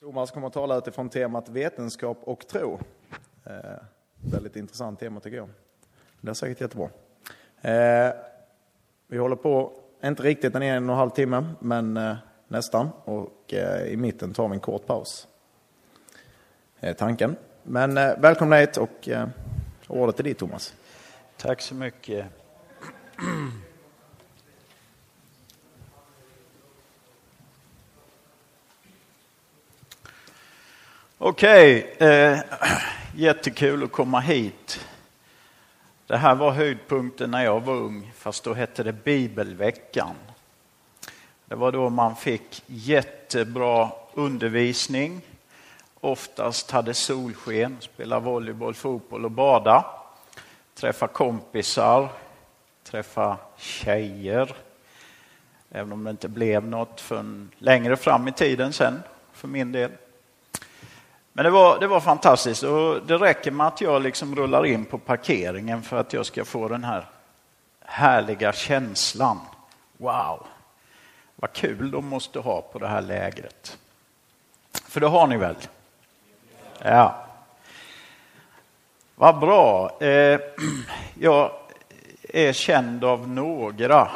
Thomas kommer att tala utifrån temat vetenskap och tro. Eh, väldigt intressant tema tycker jag. Det är säkert jättebra. Eh, vi håller på, inte riktigt en en och en halv timme, men eh, nästan. Och eh, i mitten tar vi en kort paus. Eh, tanken. Men eh, välkomna hit och eh, ordet är ditt Thomas. Tack så mycket. Okej, eh, jättekul att komma hit. Det här var höjdpunkten när jag var ung, fast då hette det Bibelveckan. Det var då man fick jättebra undervisning, oftast hade solsken, spela volleyboll, fotboll och bada, träffa kompisar, träffa tjejer, även om det inte blev något förrän längre fram i tiden sen, för min del. Men det var, det var fantastiskt och det räcker med att jag liksom rullar in på parkeringen för att jag ska få den här härliga känslan. Wow, vad kul de måste ha på det här lägret. För det har ni väl? Ja. Vad bra. Eh, jag är känd av några,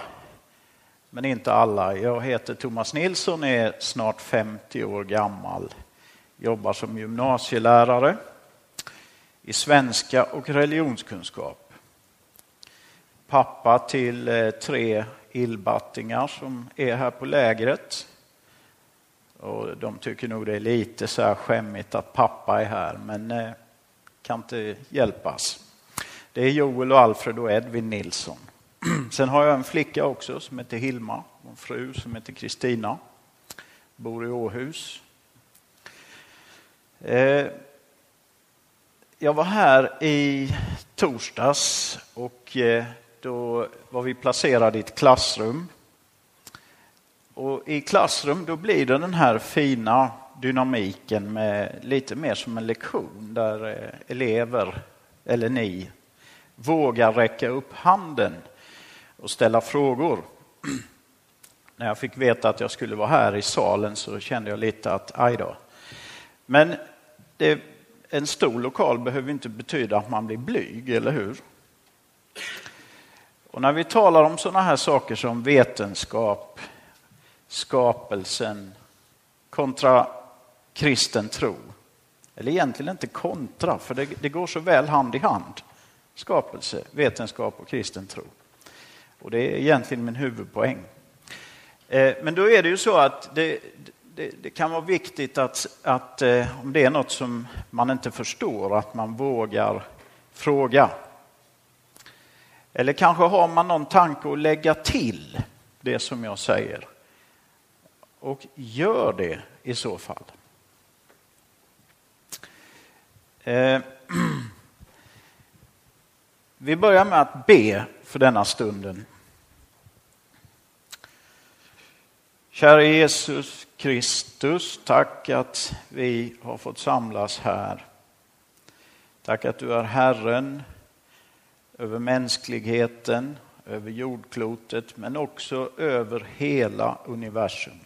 men inte alla. Jag heter Thomas Nilsson, är snart 50 år gammal jobbar som gymnasielärare i svenska och religionskunskap. Pappa till eh, tre illbattingar som är här på lägret. Och de tycker nog det är lite så här skämmigt att pappa är här, men eh, kan inte hjälpas. Det är Joel och Alfred och Edvin Nilsson. Sen har jag en flicka också som heter Hilma och en fru som heter Kristina. Bor i Åhus. Eh, jag var här i torsdags och eh, då var vi placerade i ett klassrum. Och I klassrum då blir det den här fina dynamiken med lite mer som en lektion där eh, elever, eller ni, vågar räcka upp handen och ställa frågor. När jag fick veta att jag skulle vara här i salen så kände jag lite att aj då. Men det, en stor lokal behöver inte betyda att man blir blyg, eller hur? Och när vi talar om sådana här saker som vetenskap, skapelsen kontra kristen tro, eller egentligen inte kontra, för det, det går så väl hand i hand. Skapelse, vetenskap och kristen tro. Och det är egentligen min huvudpoäng. Eh, men då är det ju så att det, det, det, kan vara viktigt att, att eh, om det är något som man inte förstår, att man vågar fråga. Eller kanske har man någon tanke att lägga till det som jag säger. Och gör det i så fall. Eh, vi börjar med att be för denna stunden. Kära Jesus Kristus, tack att vi har fått samlas här. Tack att du är Herren över mänskligheten, över jordklotet, men också över hela universum.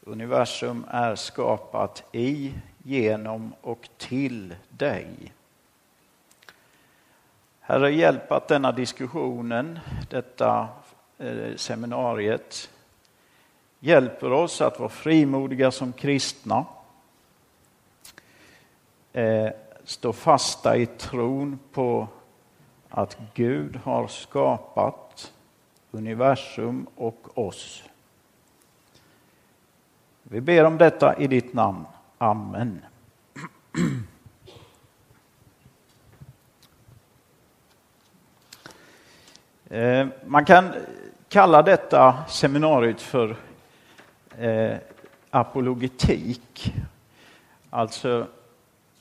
Universum är skapat i, genom och till dig. Herre, hjälp att denna diskussionen, detta eh, seminariet, hjälper oss att vara frimodiga som kristna. Eh, stå fasta i tron på att Gud har skapat universum och oss. Vi ber om detta i ditt namn. Amen. Eh, man kan kalla detta seminariet för eh, apologetik, alltså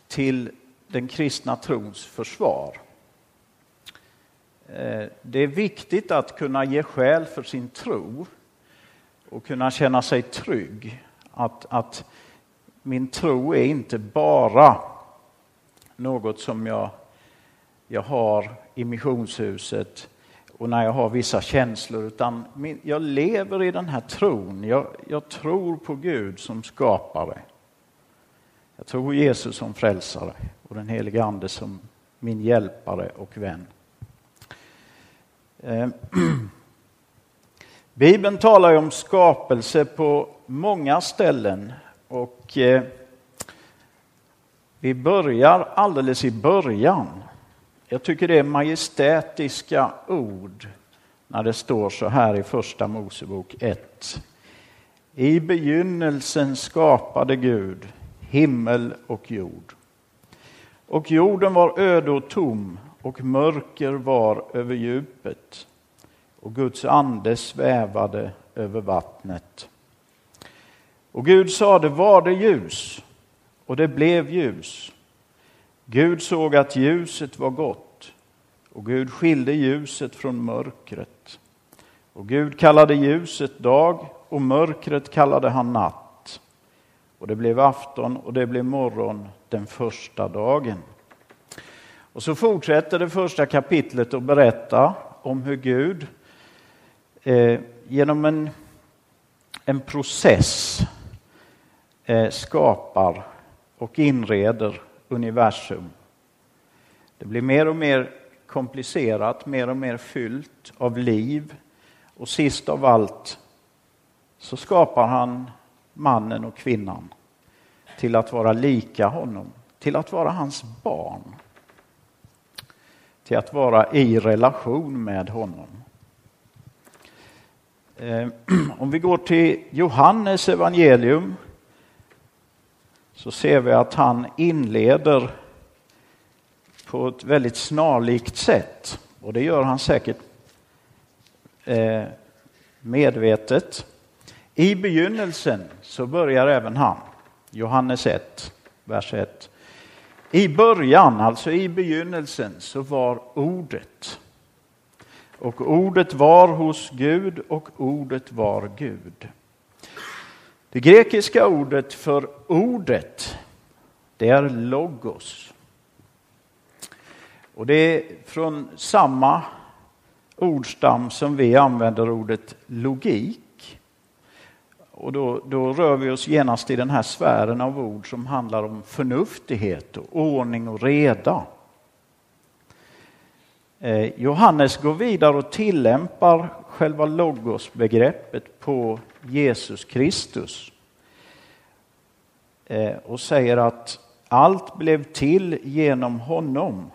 till den kristna trons försvar. Eh, det är viktigt att kunna ge skäl för sin tro och kunna känna sig trygg. Att, att min tro är inte bara något som jag, jag har i missionshuset och när jag har vissa känslor, utan jag lever i den här tron. Jag, jag tror på Gud som skapare. Jag tror på Jesus som frälsare och den helige Ande som min hjälpare och vän. Eh, Bibeln talar ju om skapelse på många ställen och eh, vi börjar alldeles i början. Jag tycker det är majestätiska ord när det står så här i Första Mosebok 1. I begynnelsen skapade Gud himmel och jord. Och jorden var öde och tom och mörker var över djupet och Guds ande svävade över vattnet. Och Gud sade, var det ljus? Och det blev ljus. Gud såg att ljuset var gott och Gud skilde ljuset från mörkret. Och Gud kallade ljuset dag och mörkret kallade han natt. Och det blev afton och det blev morgon den första dagen. Och så fortsätter det första kapitlet att berätta om hur Gud eh, genom en, en process eh, skapar och inreder universum. Det blir mer och mer komplicerat, mer och mer fyllt av liv och sist av allt så skapar han mannen och kvinnan till att vara lika honom, till att vara hans barn. Till att vara i relation med honom. Eh, om vi går till Johannes evangelium så ser vi att han inleder på ett väldigt snarlikt sätt. Och det gör han säkert eh, medvetet. I begynnelsen så börjar även han. Johannes 1, vers 1. I början, alltså i begynnelsen, så var ordet. Och ordet var hos Gud och ordet var Gud. Det grekiska ordet för ordet, det är logos. Och det är från samma ordstam som vi använder ordet logik. Och då, då rör vi oss genast i den här sfären av ord som handlar om förnuftighet och ordning och reda. Eh, Johannes går vidare och tillämpar själva logosbegreppet på Jesus Kristus eh, och säger att allt blev till genom honom,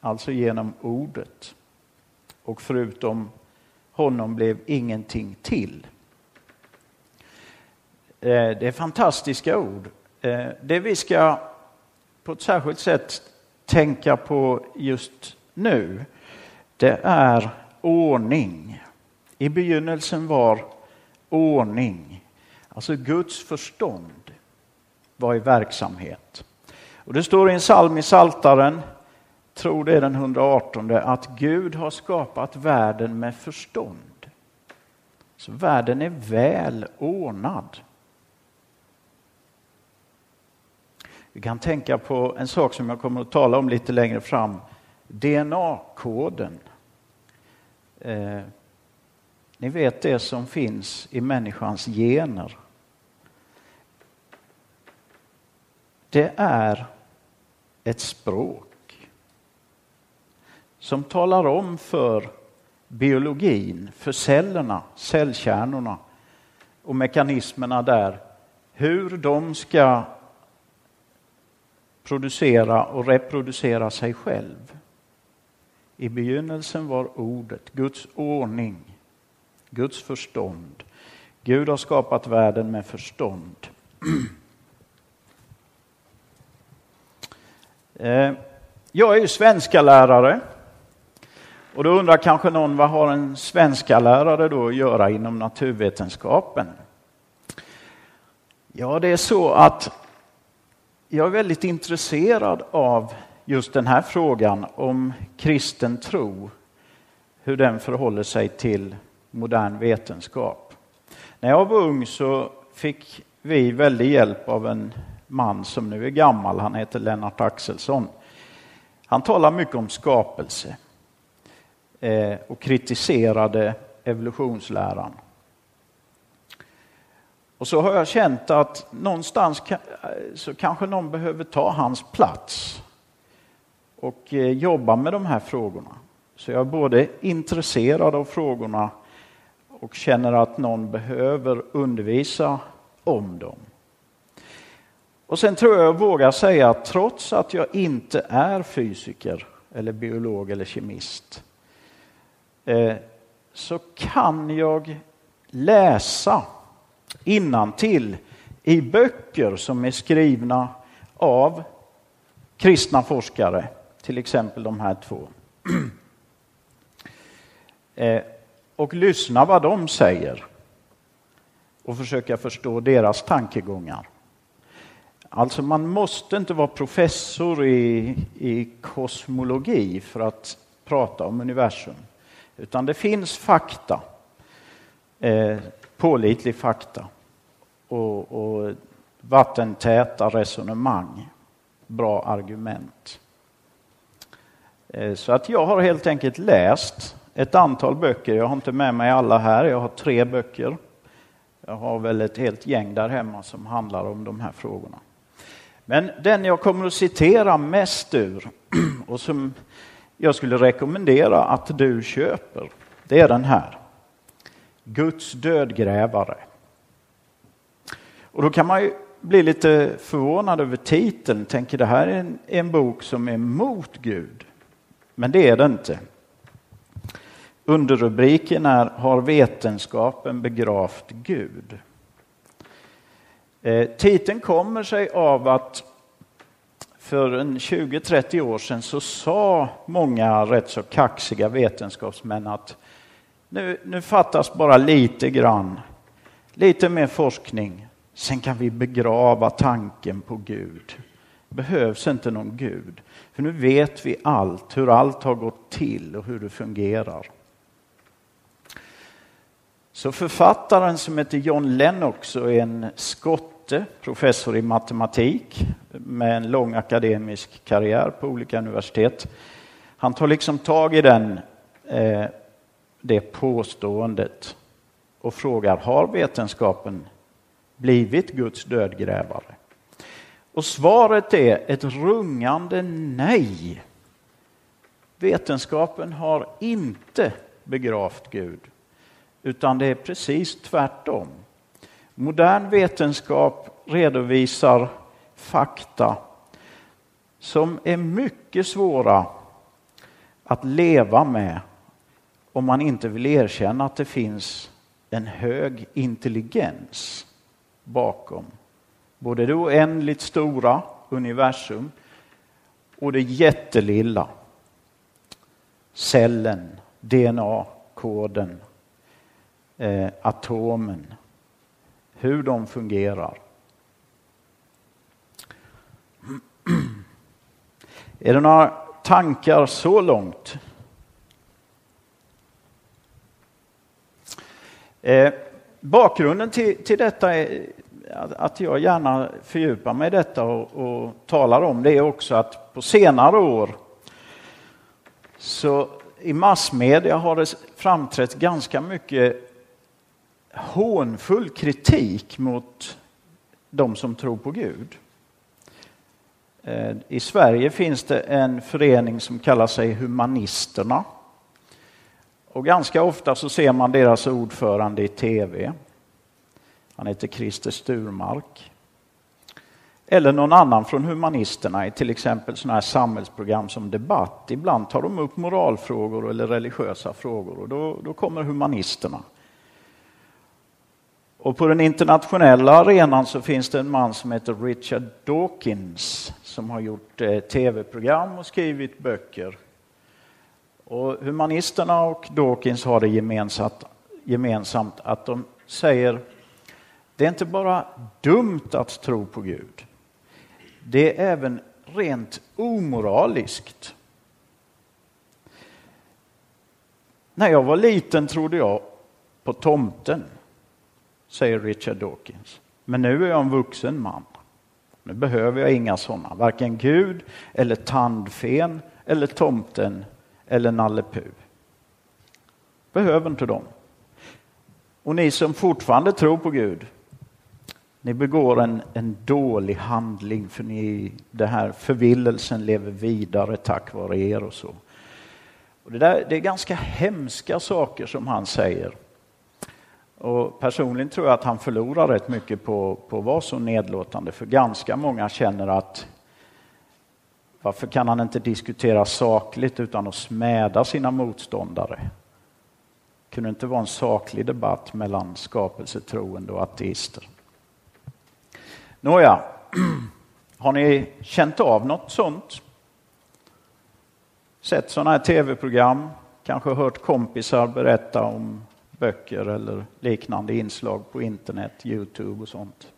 alltså genom ordet. Och förutom honom blev ingenting till. Eh, det är fantastiska ord. Det vi ska på ett särskilt sätt tänka på just nu, det är ordning. I begynnelsen var ordning, alltså Guds förstånd var i verksamhet. Och det står i en psalm i Saltaren, tror det är den 118, att Gud har skapat världen med förstånd. Så världen är väl ordnad. Vi kan tänka på en sak som jag kommer att tala om lite längre fram DNA-koden. Eh, ni vet det som finns i människans gener. Det är ett språk som talar om för biologin, för cellerna, cellkärnorna och mekanismerna där hur de ska producera och reproducera sig själv. I begynnelsen var ordet, Guds ordning, Guds förstånd. Gud har skapat världen med förstånd. Eh, jag är ju svenska lärare. Och då undrar kanske någon, vad har en svenska lärare då att göra inom naturvetenskapen? Ja, det är så att jag är väldigt intresserad av just den här frågan om kristen tro, hur den förhåller sig till modern vetenskap. När jag var ung så fick vi väldigt hjälp av en man som nu är gammal, han heter Lennart Axelsson. Han talar mycket om skapelse eh, och kritiserade evolutionsläran. Och så har jag känt att någonstans så kanske någon behöver ta hans plats och eh, jobbar med de här frågorna. Så jag är både intresserad av frågorna och känner att någon behöver undervisa om dem. Och sen tror jag jag vågar säga att trots att jag inte är fysiker eller biolog eller kemist eh, så kan jag läsa innantill i böcker som är skrivna av kristna forskare, till exempel de här två. Eh, och lyssna vad de säger och försöka förstå deras tankegångar. Alltså man måste inte vara professor i, i kosmologi för att prata om universum. Utan det finns fakta, eh, pålitlig fakta och, och vattentäta resonemang, bra argument. Eh, så att jag har helt enkelt läst ett antal böcker. Jag har inte med mig alla här, jag har tre böcker. Jag har väl ett helt gäng där hemma som handlar om de här frågorna. Men den jag kommer att citera mest ur och som jag skulle rekommendera att du köper, det är den här. Guds dödgrävare. Och då kan man ju bli lite förvånad över titeln, tänker det här är en, en bok som är mot Gud. Men det är det inte. Underrubriken är Har vetenskapen begravt Gud? Eh, titeln kommer sig av att för 20-30 år sedan så sa många rätt så kaxiga vetenskapsmän att nu, nu fattas bara lite grann, lite mer forskning, sen kan vi begrava tanken på Gud behövs inte någon Gud, för nu vet vi allt, hur allt har gått till och hur det fungerar. Så författaren som heter John Lennox och är en skotte, professor i matematik med en lång akademisk karriär på olika universitet. Han tar liksom tag i den, eh, det påståendet och frågar, har vetenskapen blivit Guds dödgrävare? Och svaret är ett rungande nej. Vetenskapen har inte begravt Gud. Utan det är precis tvärtom. Modern vetenskap redovisar fakta som är mycket svåra att leva med om man inte vill erkänna att det finns en hög intelligens bakom. Både det oändligt stora universum och det jättelilla. Cellen, DNA-koden, eh, atomen, hur de fungerar. Är det några tankar så långt? Eh, bakgrunden till, till detta är att jag gärna fördjupar mig i detta och, och talar om det är också att på senare år så i massmedia har det framträtt ganska mycket hånfull kritik mot de som tror på Gud. Eh, I Sverige finns det en förening som kallar sig Humanisterna. Och ganska ofta så ser man deras ordförande i tv. Han heter Christer Sturmark. Eller någon annan från Humanisterna i till exempel sådana här samhällsprogram som Debatt. Ibland tar de upp moralfrågor eller religiösa frågor och då, då kommer Humanisterna. Och på den internationella arenan så finns det en man som heter Richard Dawkins som har gjort eh, tv-program och skrivit böcker. Och humanisterna och Dawkins har det gemensamt, gemensamt att de säger det är inte bara dumt att tro på Gud. Det är även rent omoraliskt. När jag var liten trodde jag på tomten säger Richard Dawkins. Men nu är jag en vuxen man. Nu behöver jag inga sådana, varken Gud eller tandfen eller tomten eller Nalle Puh. Behöver inte dem. Och ni som fortfarande tror på Gud, ni begår en, en dålig handling för ni, det här förvillelsen lever vidare tack vare er och så. Och det, där, det är ganska hemska saker som han säger. Och personligen tror jag att han förlorar rätt mycket på, på att vara så nedlåtande för ganska många känner att varför kan han inte diskutera sakligt utan att smäda sina motståndare? Det kunde inte vara en saklig debatt mellan skapelsetroende och ateister. Nåja, har ni känt av något sånt? Sett sådana här tv-program, kanske hört kompisar berätta om böcker eller liknande inslag på internet, Youtube och sånt.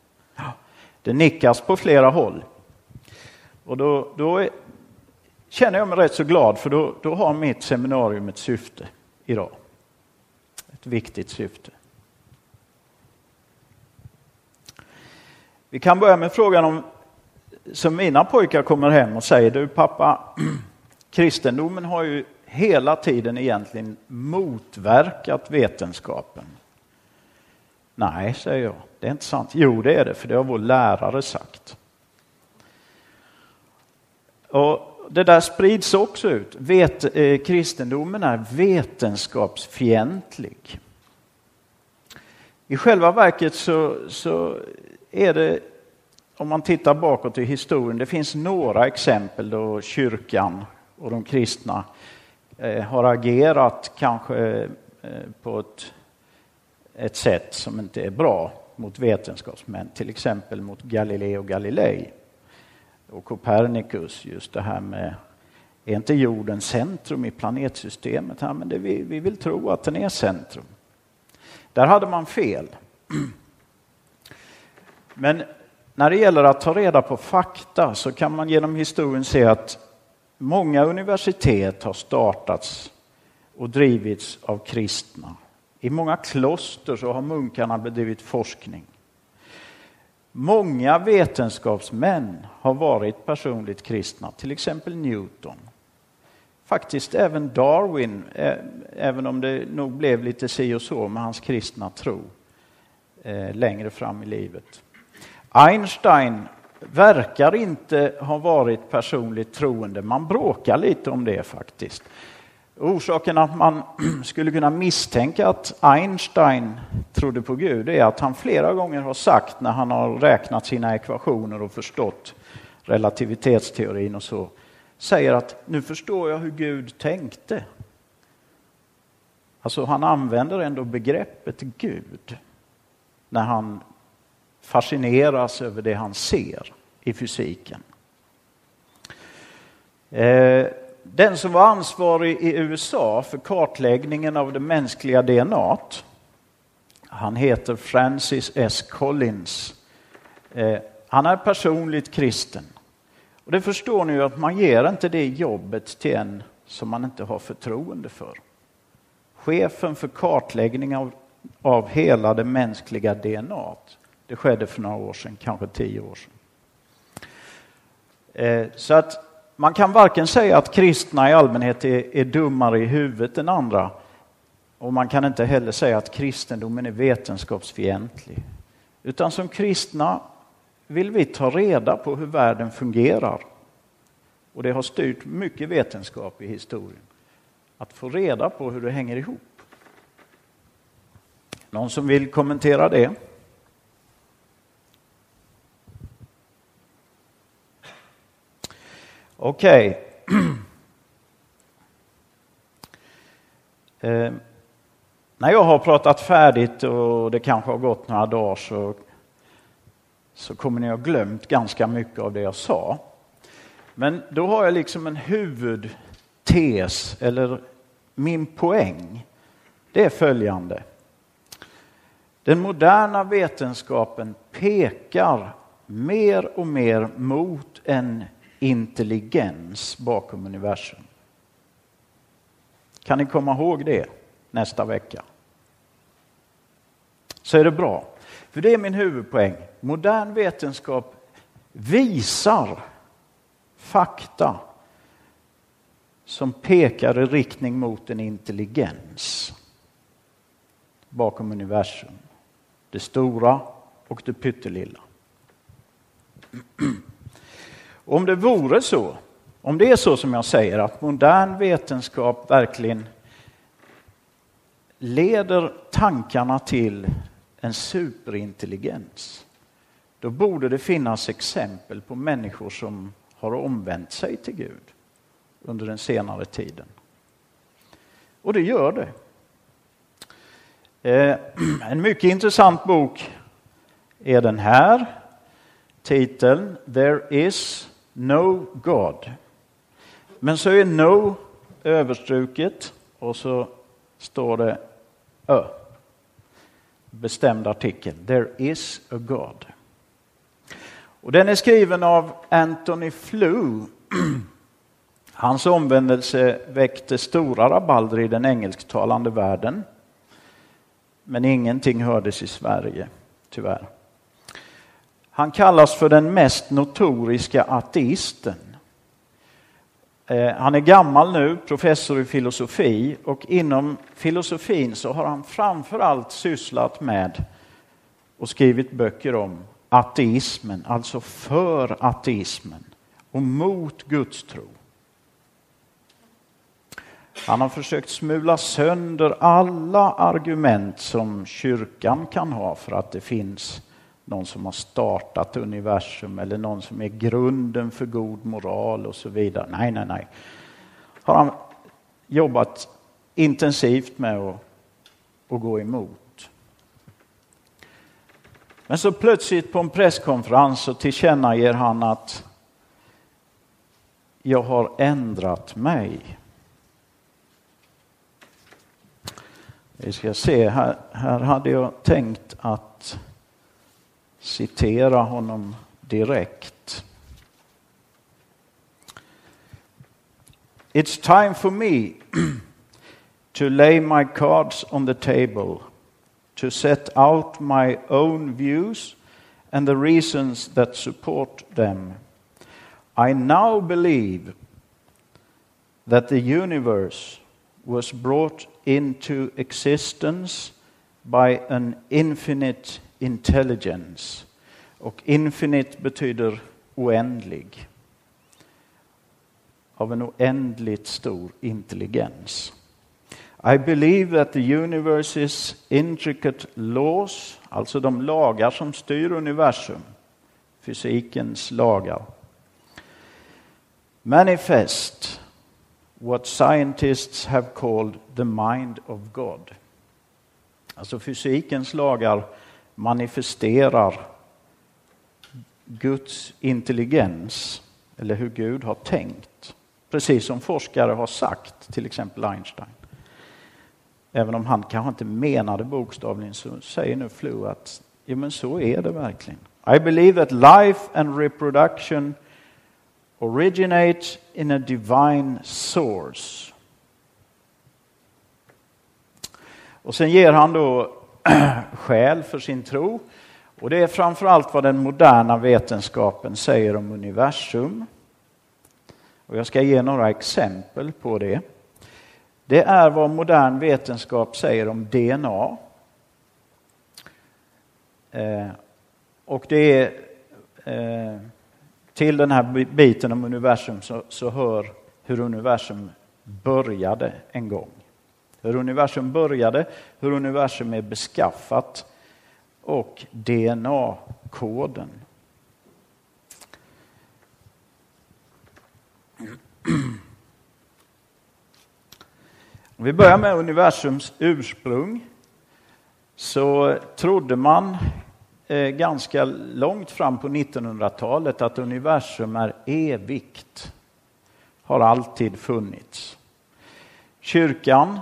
Det nickas på flera håll. Och då, då är, känner jag mig rätt så glad för då, då har mitt seminarium ett syfte idag. Ett viktigt syfte. Vi kan börja med frågan om, som mina pojkar kommer hem och säger, du pappa, kristendomen har ju hela tiden egentligen motverkat vetenskapen. Nej, säger jag, det är inte sant. Jo, det är det, för det har vår lärare sagt. Och det där sprids också ut. Vet, eh, kristendomen är vetenskapsfientlig. I själva verket så, så är det, om man tittar bakåt i historien, det finns några exempel då kyrkan och de kristna eh, har agerat kanske eh, på ett, ett sätt som inte är bra mot vetenskapsmän, till exempel mot Galileo Galilei och Copernicus, just det här med är inte jorden centrum i planetsystemet? Här, men det, vi, vi vill tro att den är centrum. Där hade man fel. Men när det gäller att ta reda på fakta så kan man genom historien se att många universitet har startats och drivits av kristna. I många kloster så har munkarna bedrivit forskning. Många vetenskapsmän har varit personligt kristna, till exempel Newton. Faktiskt även Darwin, eh, även om det nog blev lite si och så med hans kristna tro eh, längre fram i livet. Einstein verkar inte ha varit personligt troende. Man bråkar lite om det faktiskt. Orsaken att man skulle kunna misstänka att Einstein trodde på Gud är att han flera gånger har sagt när han har räknat sina ekvationer och förstått relativitetsteorin och så, säger att nu förstår jag hur Gud tänkte. Alltså han använder ändå begreppet Gud när han fascineras över det han ser i fysiken. Eh, den som var ansvarig i USA för kartläggningen av det mänskliga DNA han heter Francis S. Collins. Eh, han är personligt kristen. Och det förstår ni ju att man ger inte det jobbet till en som man inte har förtroende för. Chefen för kartläggning av, av hela det mänskliga DNA det skedde för några år sedan, kanske tio år sedan. Eh, så att man kan varken säga att kristna i allmänhet är, är dummare i huvudet än andra och man kan inte heller säga att kristendomen är vetenskapsfientlig. Utan som kristna vill vi ta reda på hur världen fungerar. Och det har styrt mycket vetenskap i historien. Att få reda på hur det hänger ihop. Någon som vill kommentera det? Okej. Okay. eh, när jag har pratat färdigt och det kanske har gått några dagar så, så kommer ni ha glömt ganska mycket av det jag sa. Men då har jag liksom en huvudtes, eller min poäng. Det är följande. Den moderna vetenskapen pekar mer och mer mot en intelligens bakom universum. Kan ni komma ihåg det nästa vecka? Så är det bra. För det är min huvudpoäng. Modern vetenskap visar fakta som pekar i riktning mot en intelligens bakom universum. Det stora och det pyttelilla. Om det vore så, om det är så som jag säger att modern vetenskap verkligen leder tankarna till en superintelligens, då borde det finnas exempel på människor som har omvänt sig till Gud under den senare tiden. Och det gör det. Eh, en mycket intressant bok är den här. Titeln There is no God. Men så är no överstruket och så står det ö. Bestämd artikel. There is a God. Och den är skriven av Anthony Flew. Hans omvändelse väckte stora rabalder i den engelsktalande världen. Men ingenting hördes i Sverige, tyvärr. Han kallas för den mest notoriska ateisten. Eh, han är gammal nu, professor i filosofi och inom filosofin så har han framför allt sysslat med och skrivit böcker om ateismen, alltså för ateismen och mot Guds tro. Han har försökt smula sönder alla argument som kyrkan kan ha för att det finns någon som har startat universum eller någon som är grunden för god moral och så vidare. Nej, nej, nej. Har han jobbat intensivt med att, att gå emot. Men så plötsligt på en presskonferens så tillkännager han att jag har ändrat mig. Vi ska se, här, här hade jag tänkt att citera honom direkt. It's time for me to lay my cards on the table, to set out my own views and the reasons that support them. I now believe that the universe was brought into existence by an infinite intelligence. Och infinite betyder oändlig. Av en oändligt stor intelligens. I believe that the universe's intricate laws, alltså de lagar som styr universum, fysikens lagar, manifest what scientists have called the mind of God. Alltså fysikens lagar manifesterar Guds intelligens eller hur Gud har tänkt. Precis som forskare har sagt, till exempel Einstein. Även om han kanske inte menade bokstavligen så säger nu Flu att ja, men så är det verkligen. I believe that life and reproduction originate in a divine source. Och sen ger han då skäl för sin tro. Och det är framförallt vad den moderna vetenskapen säger om universum. Och jag ska ge några exempel på det. Det är vad modern vetenskap säger om DNA. Eh, och det är eh, till den här biten om universum så, så hör hur universum började en gång. Hur universum började, hur universum är beskaffat och DNA-koden. Om vi börjar med universums ursprung så trodde man eh, ganska långt fram på 1900-talet att universum är evigt. Har alltid funnits. Kyrkan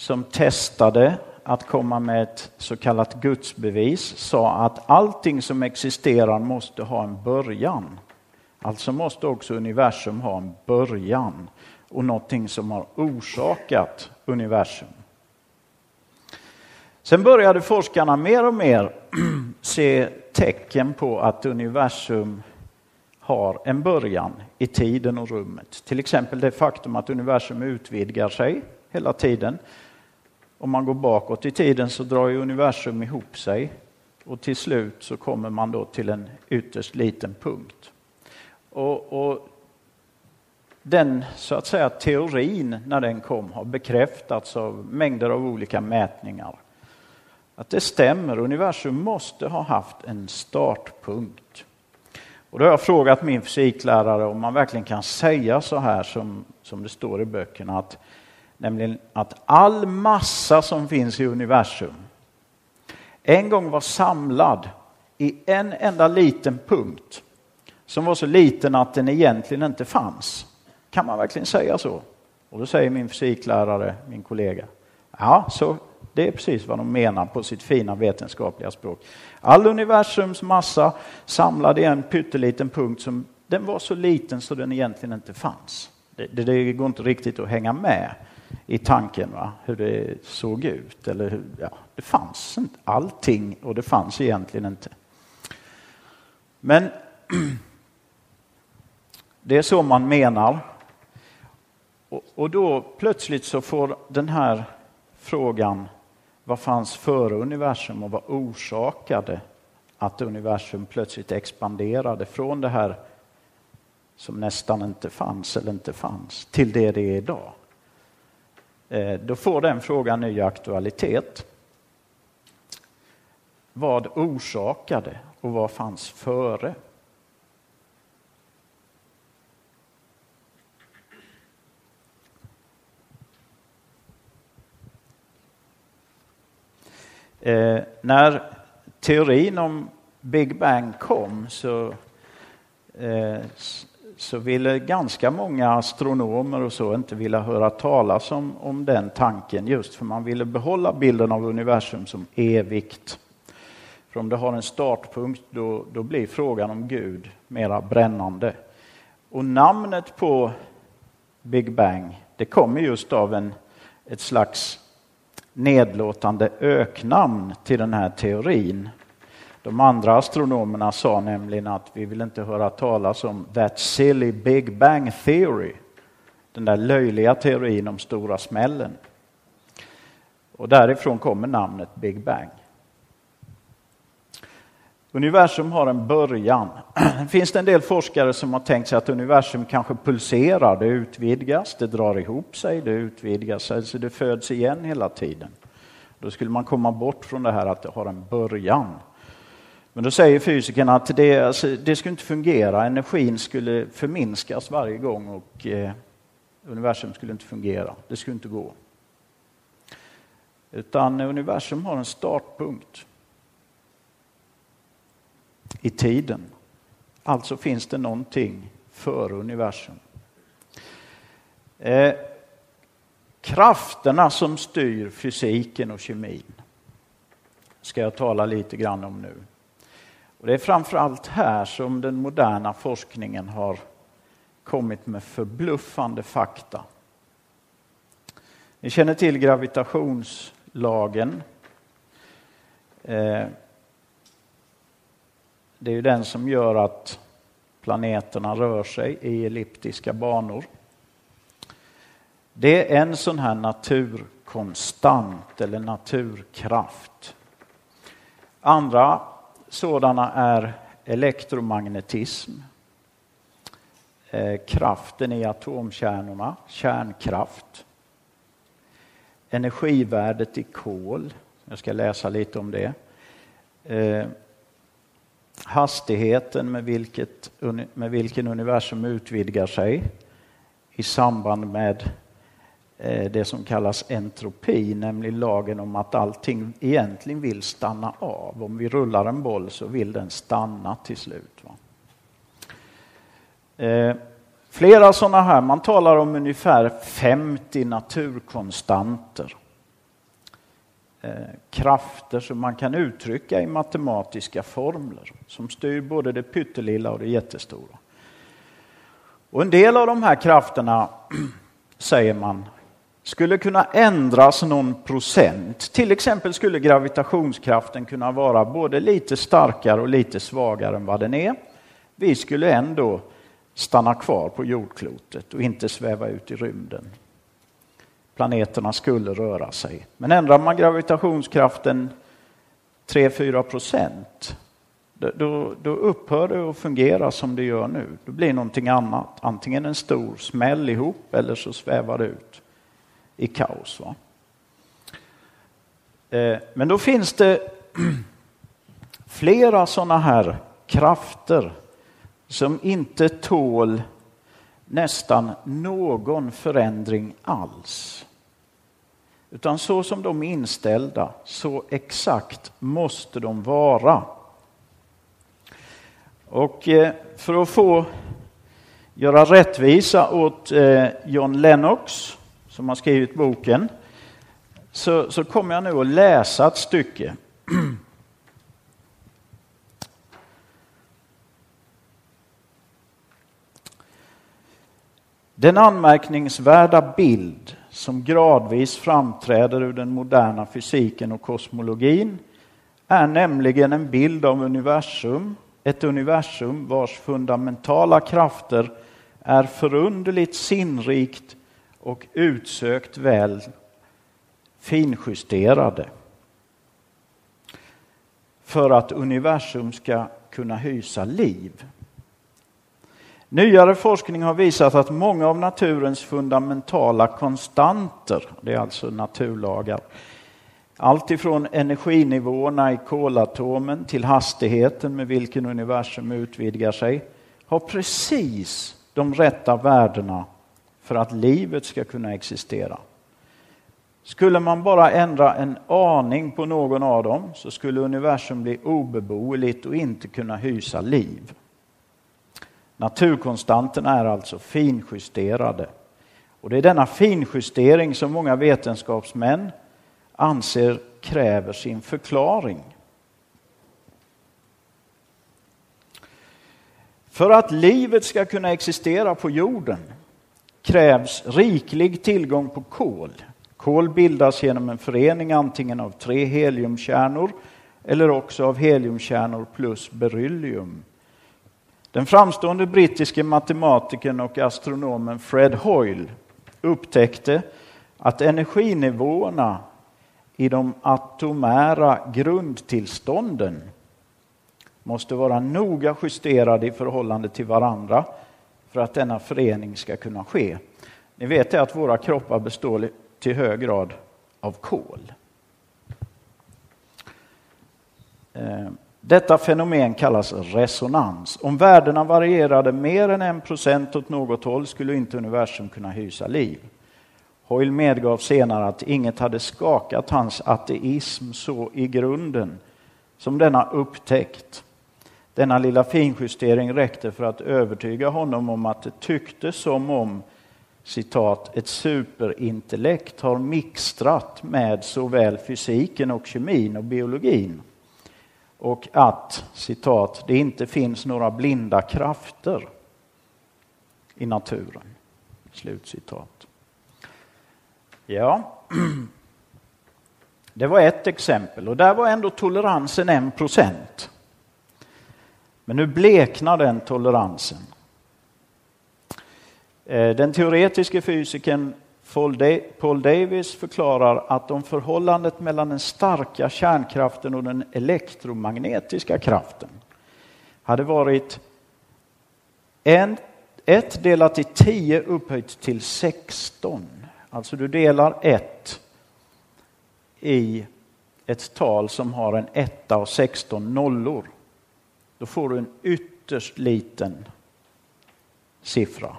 som testade att komma med ett så kallat gudsbevis sa att allting som existerar måste ha en början. Alltså måste också universum ha en början och någonting som har orsakat universum. Sen började forskarna mer och mer se tecken på att universum har en början i tiden och rummet. Till exempel det faktum att universum utvidgar sig hela tiden om man går bakåt i tiden så drar ju universum ihop sig och till slut så kommer man då till en ytterst liten punkt. Och, och den så att säga teorin när den kom har bekräftats av mängder av olika mätningar. Att det stämmer, universum måste ha haft en startpunkt. Och då har jag frågat min fysiklärare om man verkligen kan säga så här som, som det står i böckerna. Att, nämligen att all massa som finns i universum en gång var samlad i en enda liten punkt som var så liten att den egentligen inte fanns. Kan man verkligen säga så? Och då säger min fysiklärare, min kollega, ja, så det är precis vad de menar på sitt fina vetenskapliga språk. All universums massa samlad i en pytteliten punkt som den var så liten så den egentligen inte fanns. Det, det, det går inte riktigt att hänga med i tanken va? hur det såg ut. Eller hur, ja, det fanns inte allting och det fanns egentligen inte. Men det är så man menar. Och, och då plötsligt så får den här frågan vad fanns före universum och vad orsakade att universum plötsligt expanderade från det här som nästan inte fanns eller inte fanns till det det är idag. Eh, då får den frågan ny aktualitet. Vad orsakade och vad fanns före? Eh, när teorin om Big Bang kom så, eh, så ville ganska många astronomer och så inte vilja höra talas om, om den tanken just för man ville behålla bilden av universum som evigt. För om det har en startpunkt då, då blir frågan om Gud mera brännande. Och namnet på Big Bang det kommer just av en, ett slags nedlåtande öknamn till den här teorin. De andra astronomerna sa nämligen att vi vill inte höra talas om that silly Big Bang theory. Den där löjliga teorin om stora smällen. Och därifrån kommer namnet Big Bang. Universum har en början. Finns det en del forskare som har tänkt sig att universum kanske pulserar, det utvidgas, det drar ihop sig, det utvidgas, alltså det föds igen hela tiden. Då skulle man komma bort från det här att det har en början. Men då säger fysikerna att det, alltså, det skulle inte fungera, energin skulle förminskas varje gång och eh, universum skulle inte fungera, det skulle inte gå. Utan universum har en startpunkt i tiden. Alltså finns det någonting före universum. Eh, krafterna som styr fysiken och kemin ska jag tala lite grann om nu. Och det är framförallt här som den moderna forskningen har kommit med förbluffande fakta. Ni känner till gravitationslagen. Eh, det är ju den som gör att planeterna rör sig i elliptiska banor. Det är en sån här naturkonstant eller naturkraft. Andra sådana är elektromagnetism, eh, kraften i atomkärnorna, kärnkraft, energivärdet i kol, jag ska läsa lite om det, eh, hastigheten med, vilket, med vilken universum utvidgar sig i samband med Eh, det som kallas entropi, nämligen lagen om att allting egentligen vill stanna av. Om vi rullar en boll så vill den stanna till slut. Va? Eh, flera sådana här, man talar om ungefär 50 naturkonstanter. Eh, krafter som man kan uttrycka i matematiska formler som styr både det pyttelilla och det jättestora. Och en del av de här krafterna, säger man, skulle kunna ändras någon procent. Till exempel skulle gravitationskraften kunna vara både lite starkare och lite svagare än vad den är. Vi skulle ändå stanna kvar på jordklotet och inte sväva ut i rymden planeterna skulle röra sig. Men ändrar man gravitationskraften 3-4 procent, då, då upphör det att fungera som det gör nu. Det blir någonting annat, antingen en stor smäll ihop eller så svävar det ut i kaos. Va? Eh, men då finns det flera sådana här krafter som inte tål nästan någon förändring alls. Utan så som de är inställda, så exakt måste de vara. Och eh, för att få göra rättvisa åt eh, John Lennox, som har skrivit boken, så, så kommer jag nu att läsa ett stycke. Den anmärkningsvärda bild som gradvis framträder ur den moderna fysiken och kosmologin är nämligen en bild av universum, ett universum vars fundamentala krafter är förunderligt sinnrikt och utsökt väl finjusterade för att universum ska kunna hysa liv. Nyare forskning har visat att många av naturens fundamentala konstanter, det är alltså naturlagar, allt ifrån energinivåerna i kolatomen till hastigheten med vilken universum utvidgar sig, har precis de rätta värdena för att livet ska kunna existera. Skulle man bara ändra en aning på någon av dem så skulle universum bli obeboeligt och inte kunna hysa liv. Naturkonstanterna är alltså finjusterade. Och det är denna finjustering som många vetenskapsmän anser kräver sin förklaring. För att livet ska kunna existera på jorden krävs riklig tillgång på kol. Kol bildas genom en förening antingen av tre heliumkärnor eller också av heliumkärnor plus beryllium. Den framstående brittiske matematikern och astronomen Fred Hoyle upptäckte att energinivåerna i de atomära grundtillstånden måste vara noga justerade i förhållande till varandra för att denna förening ska kunna ske. Ni vet att våra kroppar består till hög grad av kol. Eh, detta fenomen kallas resonans. Om värdena varierade mer än en procent åt något håll skulle inte universum kunna hysa liv. Hoyle medgav senare att inget hade skakat hans ateism så i grunden som denna upptäckt. Denna lilla finjustering räckte för att övertyga honom om att det tycktes som om citat, ett superintellekt har mixtrat med såväl fysiken och kemin och biologin och att citat, det inte finns några blinda krafter i naturen. Slutcitat. Ja, det var ett exempel och där var ändå toleransen en procent. Men nu bleknar den toleransen. Eh, den teoretiske fysikern Paul Davis förklarar att om förhållandet mellan den starka kärnkraften och den elektromagnetiska kraften hade varit en, ett delat i 10 upphöjt till 16. Alltså du delar 1 i ett tal som har en etta och 16 nollor. Då får du en ytterst liten siffra.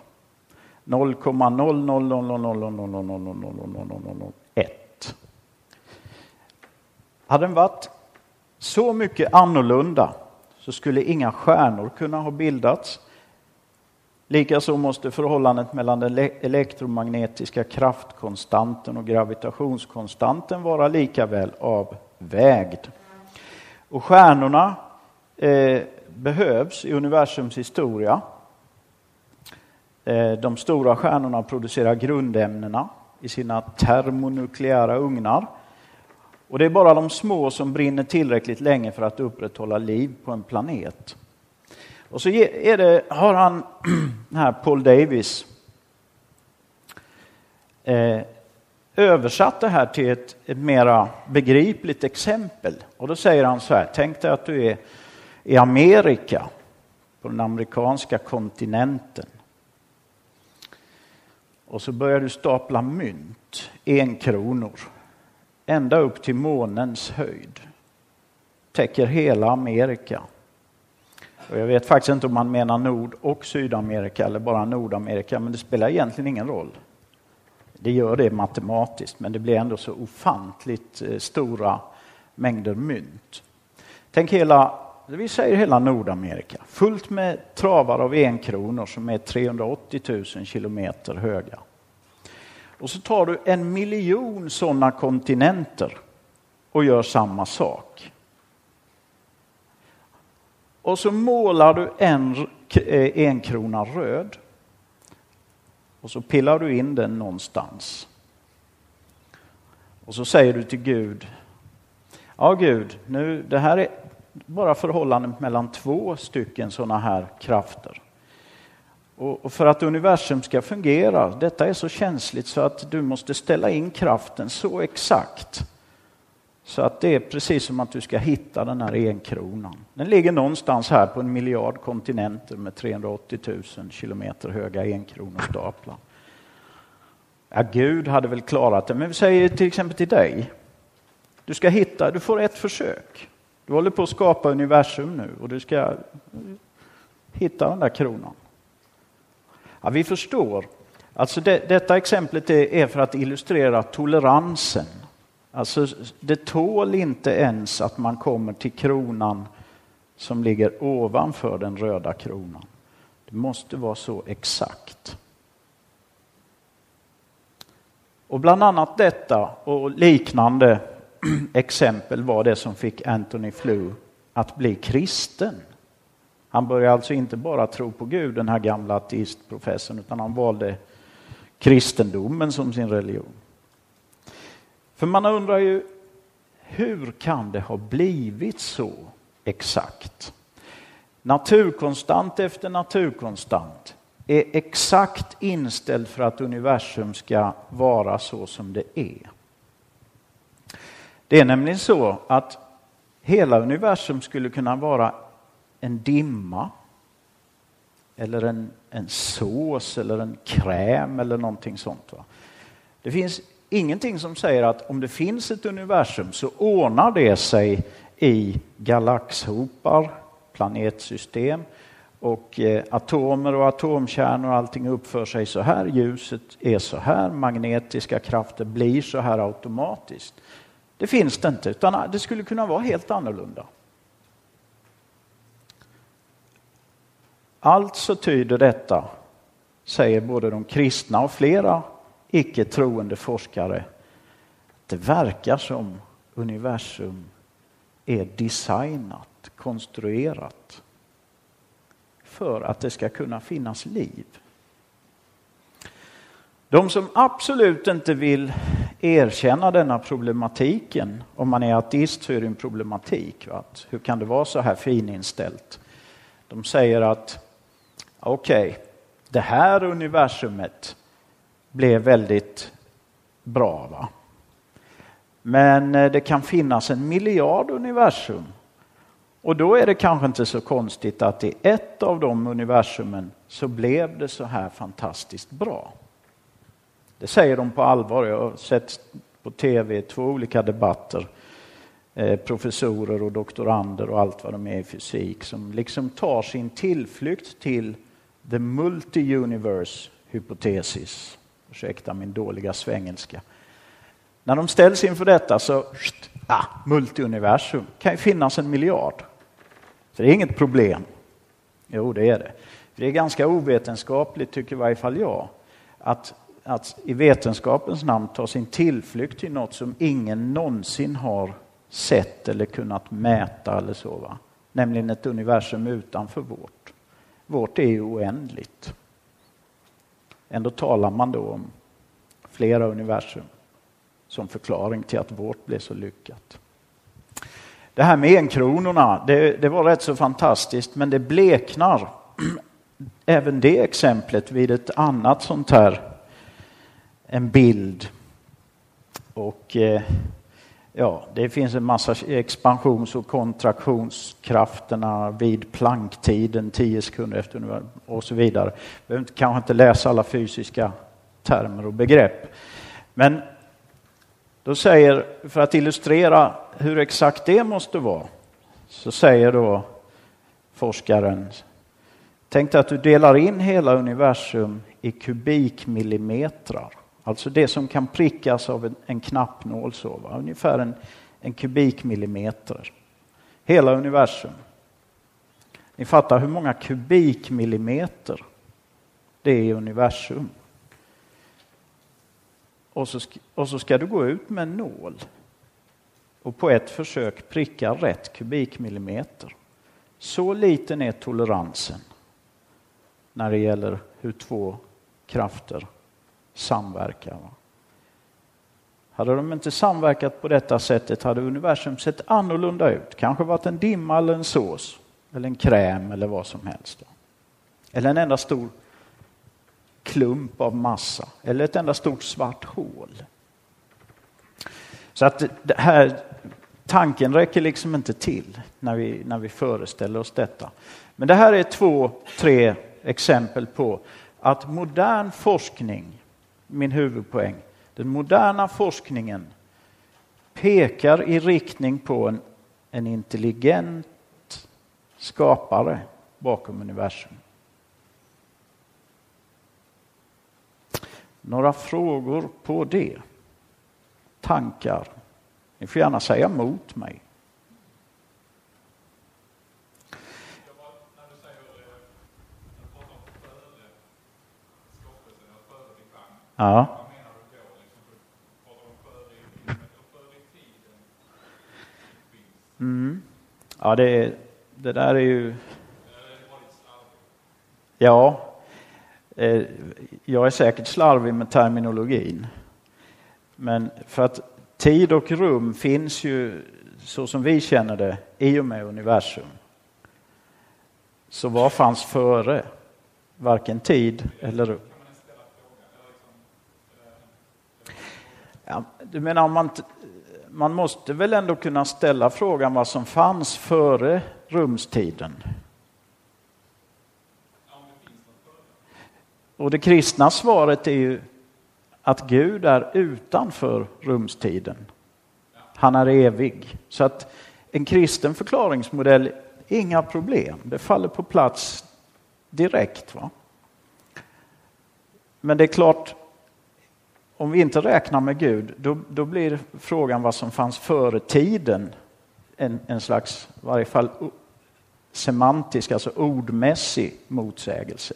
0,000000001. Hade den varit så mycket annorlunda så skulle inga stjärnor kunna ha bildats. Likaså måste förhållandet mellan den elektromagnetiska kraftkonstanten och gravitationskonstanten vara lika väl avvägd. Och stjärnorna eh, behövs i universums historia Eh, de stora stjärnorna producerar grundämnena i sina termonukleära ugnar. Och det är bara de små som brinner tillräckligt länge för att upprätthålla liv på en planet. Och så det, har han, här Paul Davis, eh, översatt det här till ett, ett mera begripligt exempel. Och då säger han så här, tänk dig att du är i Amerika, på den amerikanska kontinenten. Och så börjar du stapla mynt, en kronor, ända upp till månens höjd. Täcker hela Amerika. Och jag vet faktiskt inte om man menar Nord och Sydamerika eller bara Nordamerika, men det spelar egentligen ingen roll. Det gör det matematiskt, men det blir ändå så ofantligt eh, stora mängder mynt. Tänk hela, vi säger hela Nordamerika, fullt med travar av enkronor som är 380 000 kilometer höga. Och så tar du en miljon sådana kontinenter och gör samma sak. Och så målar du en eh, enkrona röd och så pillar du in den någonstans. Och så säger du till Gud, ja Gud, nu, det här är bara förhållandet mellan två stycken sådana här krafter. Och för att universum ska fungera, detta är så känsligt så att du måste ställa in kraften så exakt så att det är precis som att du ska hitta den här enkronan. Den ligger någonstans här på en miljard kontinenter med 380 000 kilometer höga enkronostaplar. Ja, Gud hade väl klarat det, men vi säger till exempel till dig. Du ska hitta, du får ett försök. Du håller på att skapa universum nu och du ska hitta den där kronan. Ja, vi förstår. Alltså det, detta exemplet är för att illustrera toleransen Alltså, det tål inte ens att man kommer till kronan som ligger ovanför den röda kronan. Det måste vara så exakt. Och bland annat detta och liknande exempel var det som fick Anthony Flew att bli kristen. Han började alltså inte bara tro på Gud, den här gamla ateistprofessorn, utan han valde kristendomen som sin religion. För man undrar ju, hur kan det ha blivit så exakt? Naturkonstant efter naturkonstant är exakt inställd för att universum ska vara så som det är. Det är nämligen så att hela universum skulle kunna vara en dimma eller en, en sås eller en kräm eller någonting sånt. Va? Det finns ingenting som säger att om det finns ett universum så ordnar det sig i galaxhopar, planetsystem och eh, atomer och atomkärnor och allting uppför sig så här. Ljuset är så här, magnetiska krafter blir så här automatiskt. Det finns det inte, utan det skulle kunna vara helt annorlunda. Alltså tyder detta, säger både de kristna och flera icke troende forskare. att Det verkar som universum är designat, konstruerat för att det ska kunna finnas liv. De som absolut inte vill erkänna denna problematiken, om man är ateist så är det en problematik. Va? hur kan det vara så här fininställt? De säger att okej, okay, det här universumet blev väldigt bra. Va? Men eh, det kan finnas en miljard universum. Och då är det kanske inte så konstigt att i ett av de universumen så blev det så här fantastiskt bra. Det säger de på allvar. Jag har sett på tv två olika debatter. Eh, professorer och doktorander och allt vad de är i fysik som liksom tar sin tillflykt till the multi-universe hypotesis ursäkta min dåliga svengelska. När de ställs inför detta så, ah, multiuniversum, kan ju finnas en miljard. Så det är inget problem. Jo, det är det. Det är ganska ovetenskapligt, tycker i varje fall jag, att, att i vetenskapens namn ta sin tillflykt till något som ingen någonsin har sett eller kunnat mäta eller så. Va? Nämligen ett universum utanför vårt. Vårt är ju oändligt. Ändå talar man då om flera universum som förklaring till att vårt blev så lyckat. Det här med enkronorna, det, det var rätt så fantastiskt, men det bleknar även det exemplet vid ett annat sånt här, en bild Och eh, ja, det finns en massa expansions och kontraktionskrafterna vid planktiden, 10 sekunder efter och så vidare. Jag behöver kanske inte läsa alla fysiska termer och begrepp. Men då säger, för att illustrera hur exakt det måste vara, så säger då forskaren, tänk dig att du delar in hela universum i kubikmillimetrar. Alltså det som kan prickas av en, en knappnål, så, va? ungefär en, en kubikmillimeter. Hela universum. Ni fattar hur många kubikmillimeter det är i universum. Och så, och så ska du gå ut med en nål och på ett försök pricka rätt kubikmillimeter. Så liten är toleransen när det gäller hur två krafter samverkar. Hade de inte samverkat på detta sättet hade universum sett annorlunda ut. Kanske varit en dimma eller en sås eller en kräm eller vad som helst. Eller en enda stor klump av massa eller ett enda stort svart hål. Så att det här, tanken räcker liksom inte till när vi, när vi föreställer oss detta. Men det här är två, tre exempel på att modern forskning, min huvudpoäng, den moderna forskningen pekar i riktning på en, en intelligent skapare bakom universum. Några frågor på det? Tankar? Ni får gärna säga emot mig. Ja. Mm. Ja, det, det där är ju... Ja, eh, jag är säkert slarvig med terminologin. Men för att tid och rum finns ju så som vi känner det i och med universum. Så vad fanns före? Varken tid eller rum. Ja, du menar man, man måste väl ändå kunna ställa frågan vad som fanns före rumstiden? Och det kristna svaret är ju att Gud är utanför rumstiden. Han är evig. Så att en kristen förklaringsmodell, inga problem. Det faller på plats direkt. Va? Men det är klart, om vi inte räknar med Gud, då, då blir frågan vad som fanns före tiden en, en slags, i varje fall semantisk, alltså ordmässig motsägelse.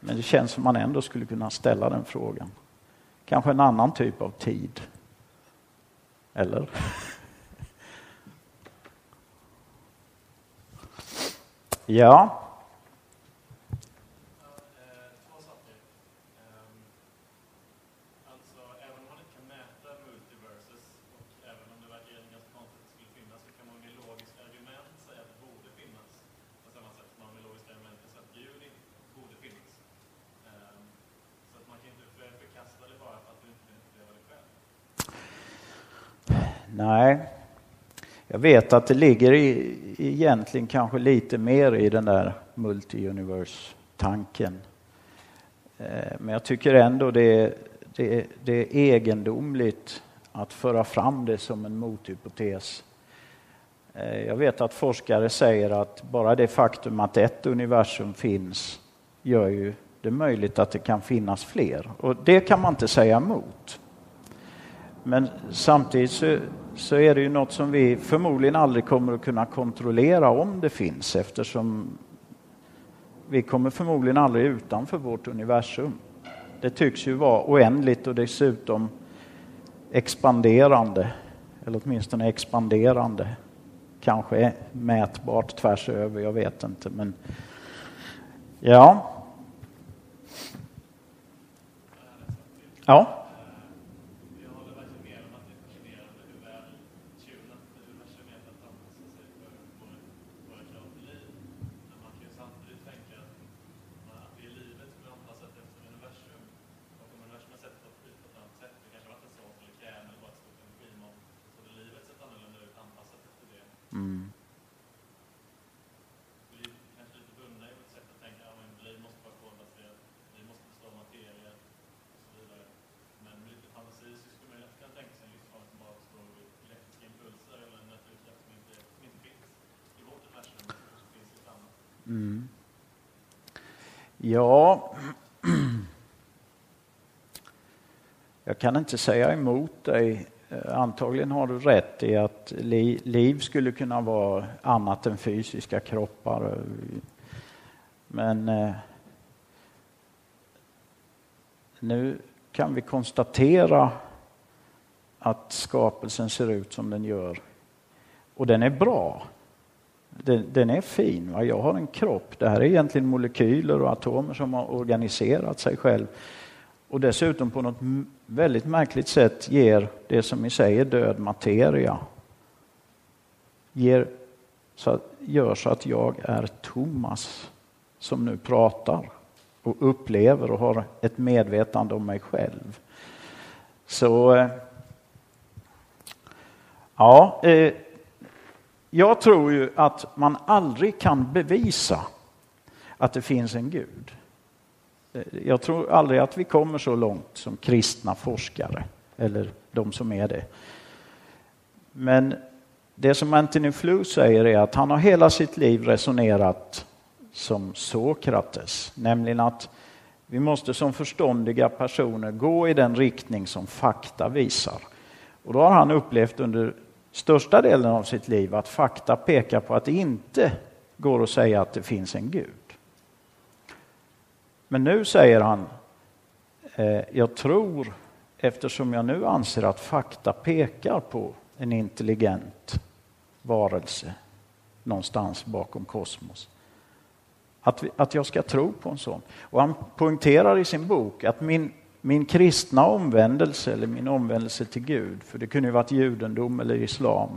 Men det känns som man ändå skulle kunna ställa den frågan. Kanske en annan typ av tid. Eller? ja. Nej, jag vet att det ligger i, egentligen kanske lite mer i den där multi-universe-tanken. Eh, men jag tycker ändå det, det, det är egendomligt att föra fram det som en mothypotes. Eh, jag vet att forskare säger att bara det faktum att ett universum finns gör ju det möjligt att det kan finnas fler. Och det kan man inte säga emot. Men samtidigt så, så, är det ju något som vi förmodligen aldrig kommer att kunna kontrollera om det finns eftersom vi kommer förmodligen aldrig utanför vårt universum. Det tycks ju vara oändligt och dessutom expanderande, eller åtminstone expanderande. Kanske mätbart tvärs över, jag vet inte. Men ja. Ja. Ja, jag kan inte säga emot dig. Eh, antagligen har du rätt i att liv skulle kunna vara annat än fysiska kroppar. Men eh, nu kan vi konstatera att skapelsen ser ut som den gör. Och den är bra. Den, den, är fin. Va? Jag har en kropp. Det här är egentligen molekyler och atomer som har organiserat sig själv. Och dessutom på något väldigt märkligt sätt ger det som i sig är död materia. Ger, så, gör så att jag är Thomas som nu pratar och upplever och har ett medvetande om mig själv. Så eh, ja, eh, jag tror ju att man aldrig kan bevisa att det finns en Gud. Eh, jag tror aldrig att vi kommer så långt som kristna forskare, eller de som är det. Men det som Anthony Flew säger är att han har hela sitt liv resonerat som Sokrates, nämligen att vi måste som förståndiga personer gå i den riktning som fakta visar. Och då har han upplevt under största delen av sitt liv att fakta pekar på att det inte går att säga att det finns en Gud. Men nu säger han, eh, jag tror, eftersom jag nu anser att fakta pekar på en intelligent varelse någonstans bakom kosmos, att, vi, att jag ska tro på en sån. Och han poängterar i sin bok att min, min kristna omvändelse, eller min omvändelse till Gud, för det kunde ju varit judendom eller islam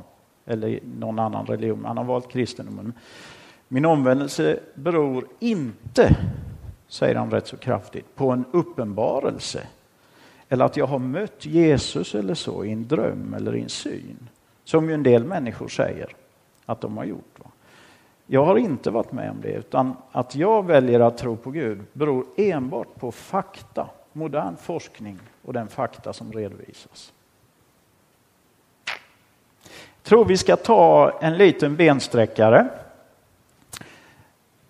eller någon annan religion, han har valt kristendomen. Min omvändelse beror inte, säger han rätt så kraftigt, på en uppenbarelse. Eller att jag har mött Jesus eller så i en dröm eller i en syn. Som ju en del människor säger att de har gjort. Jag har inte varit med om det, utan att jag väljer att tro på Gud beror enbart på fakta, modern forskning och den fakta som redovisas. Jag tror vi ska ta en liten bensträckare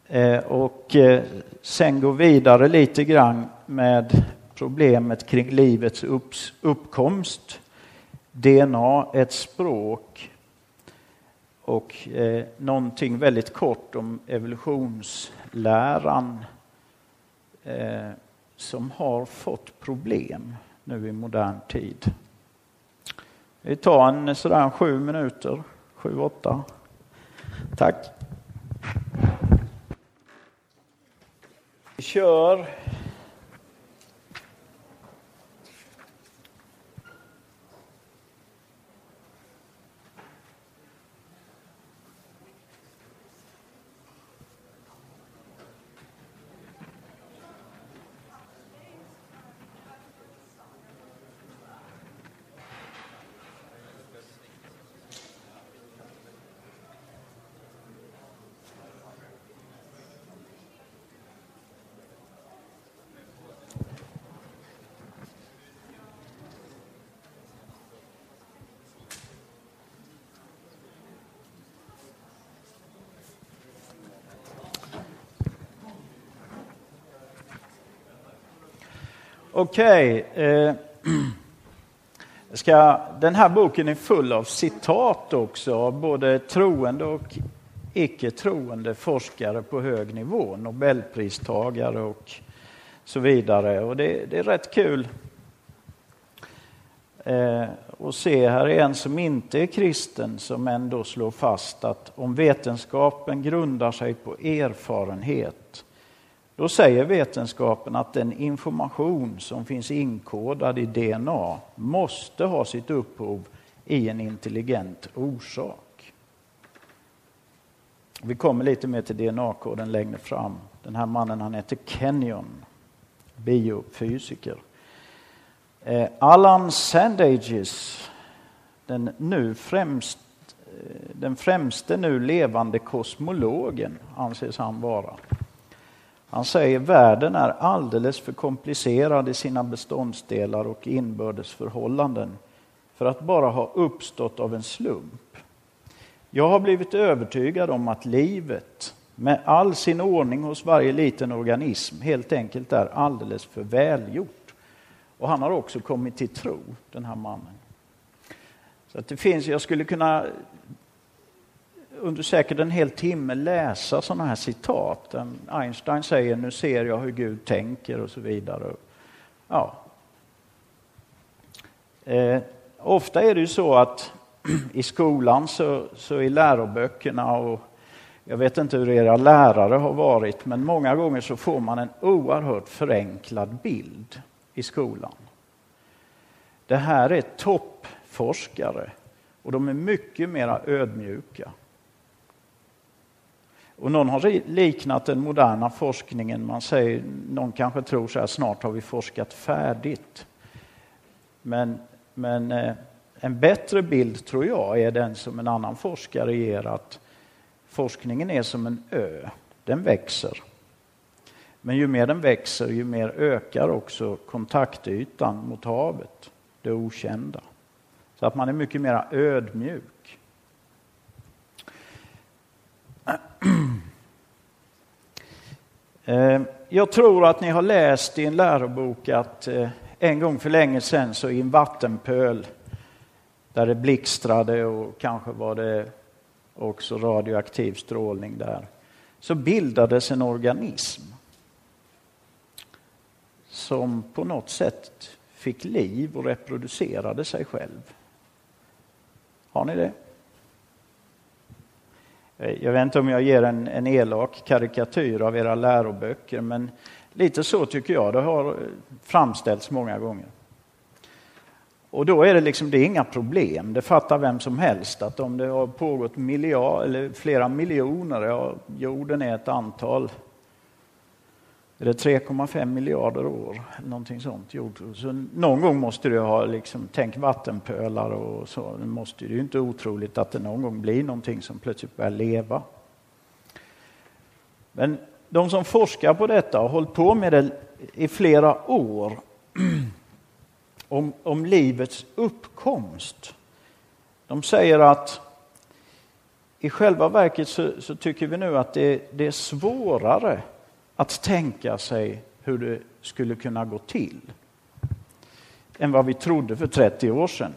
eh, och eh, sen gå vidare lite grann med problemet kring livets uppkomst, DNA, ett språk och eh, någonting väldigt kort om evolutionsläran eh, som har fått problem nu i modern tid. Vi tar en sådär sju minuter, sju, åtta. Tack. Vi kör Okej. Okay, eh, den här boken är full av citat också av både troende och icke troende forskare på hög nivå, nobelpristagare och så vidare. Och det, det är rätt kul eh, att se. Här är en som inte är kristen som ändå slår fast att om vetenskapen grundar sig på erfarenhet då säger vetenskapen att den information som finns inkodad i DNA måste ha sitt upphov i en intelligent orsak. Vi kommer lite mer till DNA-koden längre fram. Den här mannen han heter Kenyon, biofysiker. Eh, Alan Sandages, den, nu främst, eh, den främste nu levande kosmologen anses han vara. Han säger världen är alldeles för komplicerad i sina beståndsdelar och inbördes förhållanden för att bara ha uppstått av en slump. Jag har blivit övertygad om att livet, med all sin ordning hos varje liten organism helt enkelt är alldeles för välgjort. Och han har också kommit till tro, den här mannen. Så att det finns, jag skulle kunna under säkert en hel timme läsa sådana här citat. Einstein säger nu ser jag hur Gud tänker och så vidare. Ja. Eh, ofta är det ju så att i skolan så, så i läroböckerna och jag vet inte hur era lärare har varit men många gånger så får man en oerhört förenklad bild i skolan. Det här är toppforskare och de är mycket mer ödmjuka. Och någon har liknat den moderna forskningen, man säger, någon kanske tror så här, snart har vi forskat färdigt. Men, men eh, en bättre bild tror jag är den som en annan forskare ger, att forskningen är som en ö, den växer. Men ju mer den växer, ju mer ökar också kontaktytan mot havet, det okända. Så att man är mycket mer ödmjuk. Eh, Eh, jag tror att ni har läst i en lärobok att eh, en gång för länge sedan så i en vattenpöl där det blixtrade och kanske var det också radioaktiv strålning där, så bildades en organism som på något sätt fick liv och reproducerade sig själv. Har ni det? Eh, jag vet inte om jag ger en, en elak karikatyr av era läroböcker, men lite så tycker jag det har eh, framställts många gånger. Och då är det liksom, det är inga problem, det fattar vem som helst att om det har pågått miljard, eller flera miljoner, ja, jorden är ett antal är det 3,5 miljarder år? Någonting sånt. Så någon gång måste du ha, liksom, tänk vattenpölar och så. Det, måste, det är ju inte otroligt att det någon gång blir någonting som plötsligt börjar leva. Men de som forskar på detta har hållit på med det i flera år. om, om livets uppkomst. De säger att i själva verket så, så tycker vi nu att det, det är svårare att tänka sig hur det skulle kunna gå till än vad vi trodde för 30 år sedan.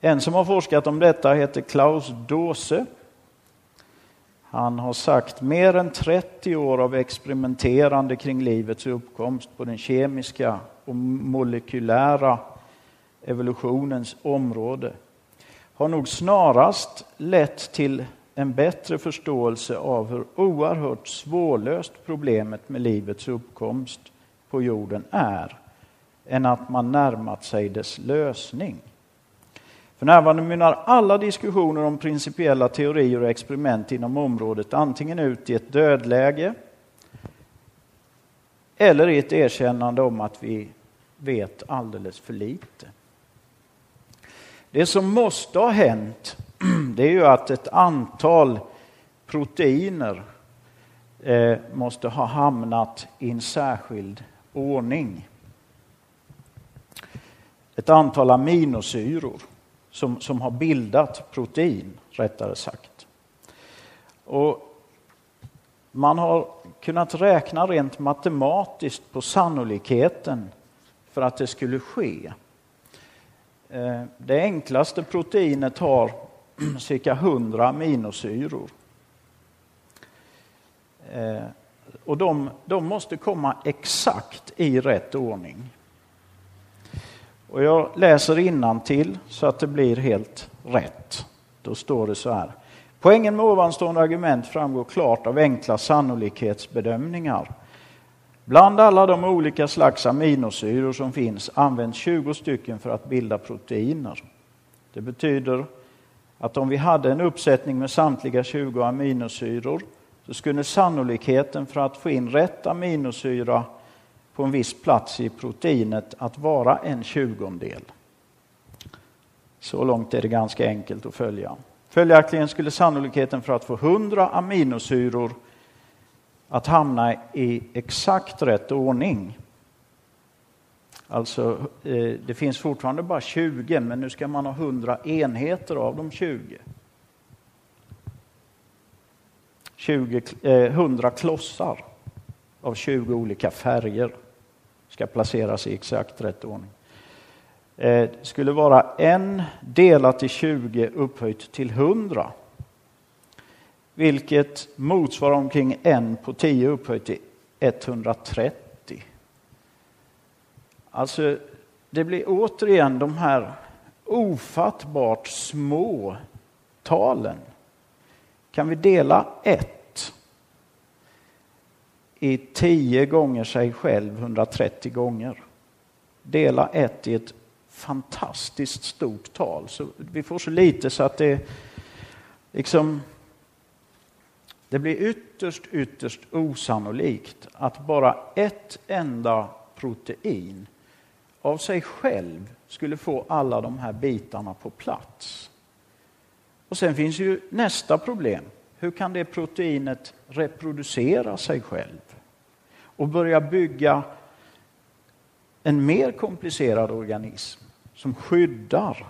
En som har forskat om detta heter Klaus Dose. Han har sagt mer än 30 år av experimenterande kring livets uppkomst på den kemiska och molekylära evolutionens område har nog snarast lett till en bättre förståelse av hur oerhört svårlöst problemet med livets uppkomst på jorden är än att man närmat sig dess lösning. För närvarande mynnar alla diskussioner om principiella teorier och experiment inom området antingen ut i ett dödläge eller i ett erkännande om att vi vet alldeles för lite. Det som måste ha hänt det är ju att ett antal proteiner eh, måste ha hamnat i en särskild ordning. Ett antal aminosyror som, som har bildat protein, rättare sagt. Och man har kunnat räkna rent matematiskt på sannolikheten för att det skulle ske. Eh, det enklaste proteinet har cirka 100 aminosyror. Eh, och de, de måste komma exakt i rätt ordning. Och jag läser till så att det blir helt rätt. Då står det så här. Poängen med ovanstående argument framgår klart av enkla sannolikhetsbedömningar. Bland alla de olika slags aminosyror som finns används 20 stycken för att bilda proteiner. Det betyder att om vi hade en uppsättning med samtliga 20 aminosyror så skulle sannolikheten för att få in rätt aminosyra på en viss plats i proteinet att vara en tjugondel. Så långt är det ganska enkelt att följa. Följaktligen skulle sannolikheten för att få 100 aminosyror att hamna i exakt rätt ordning. Alltså, eh, det finns fortfarande bara 20, men nu ska man ha 100 enheter av de 20. 20, eh, 100 klossar av 20 olika färger ska placeras i exakt rätt ordning. Eh, det skulle vara en delat till 20 upphöjt till 100. Vilket motsvarar omkring en på 10 upphöjt till 130. Alltså, det blir återigen de här ofattbart små talen. Kan vi dela ett i 10 gånger sig själv 130 gånger? Dela ett i ett fantastiskt stort tal. Så vi får så lite så att det liksom det blir ytterst, ytterst osannolikt att bara ett enda protein av sig själv skulle få alla de här bitarna på plats. Och sen finns ju nästa problem. Hur kan det proteinet reproducera sig själv och börja bygga en mer komplicerad organism som skyddar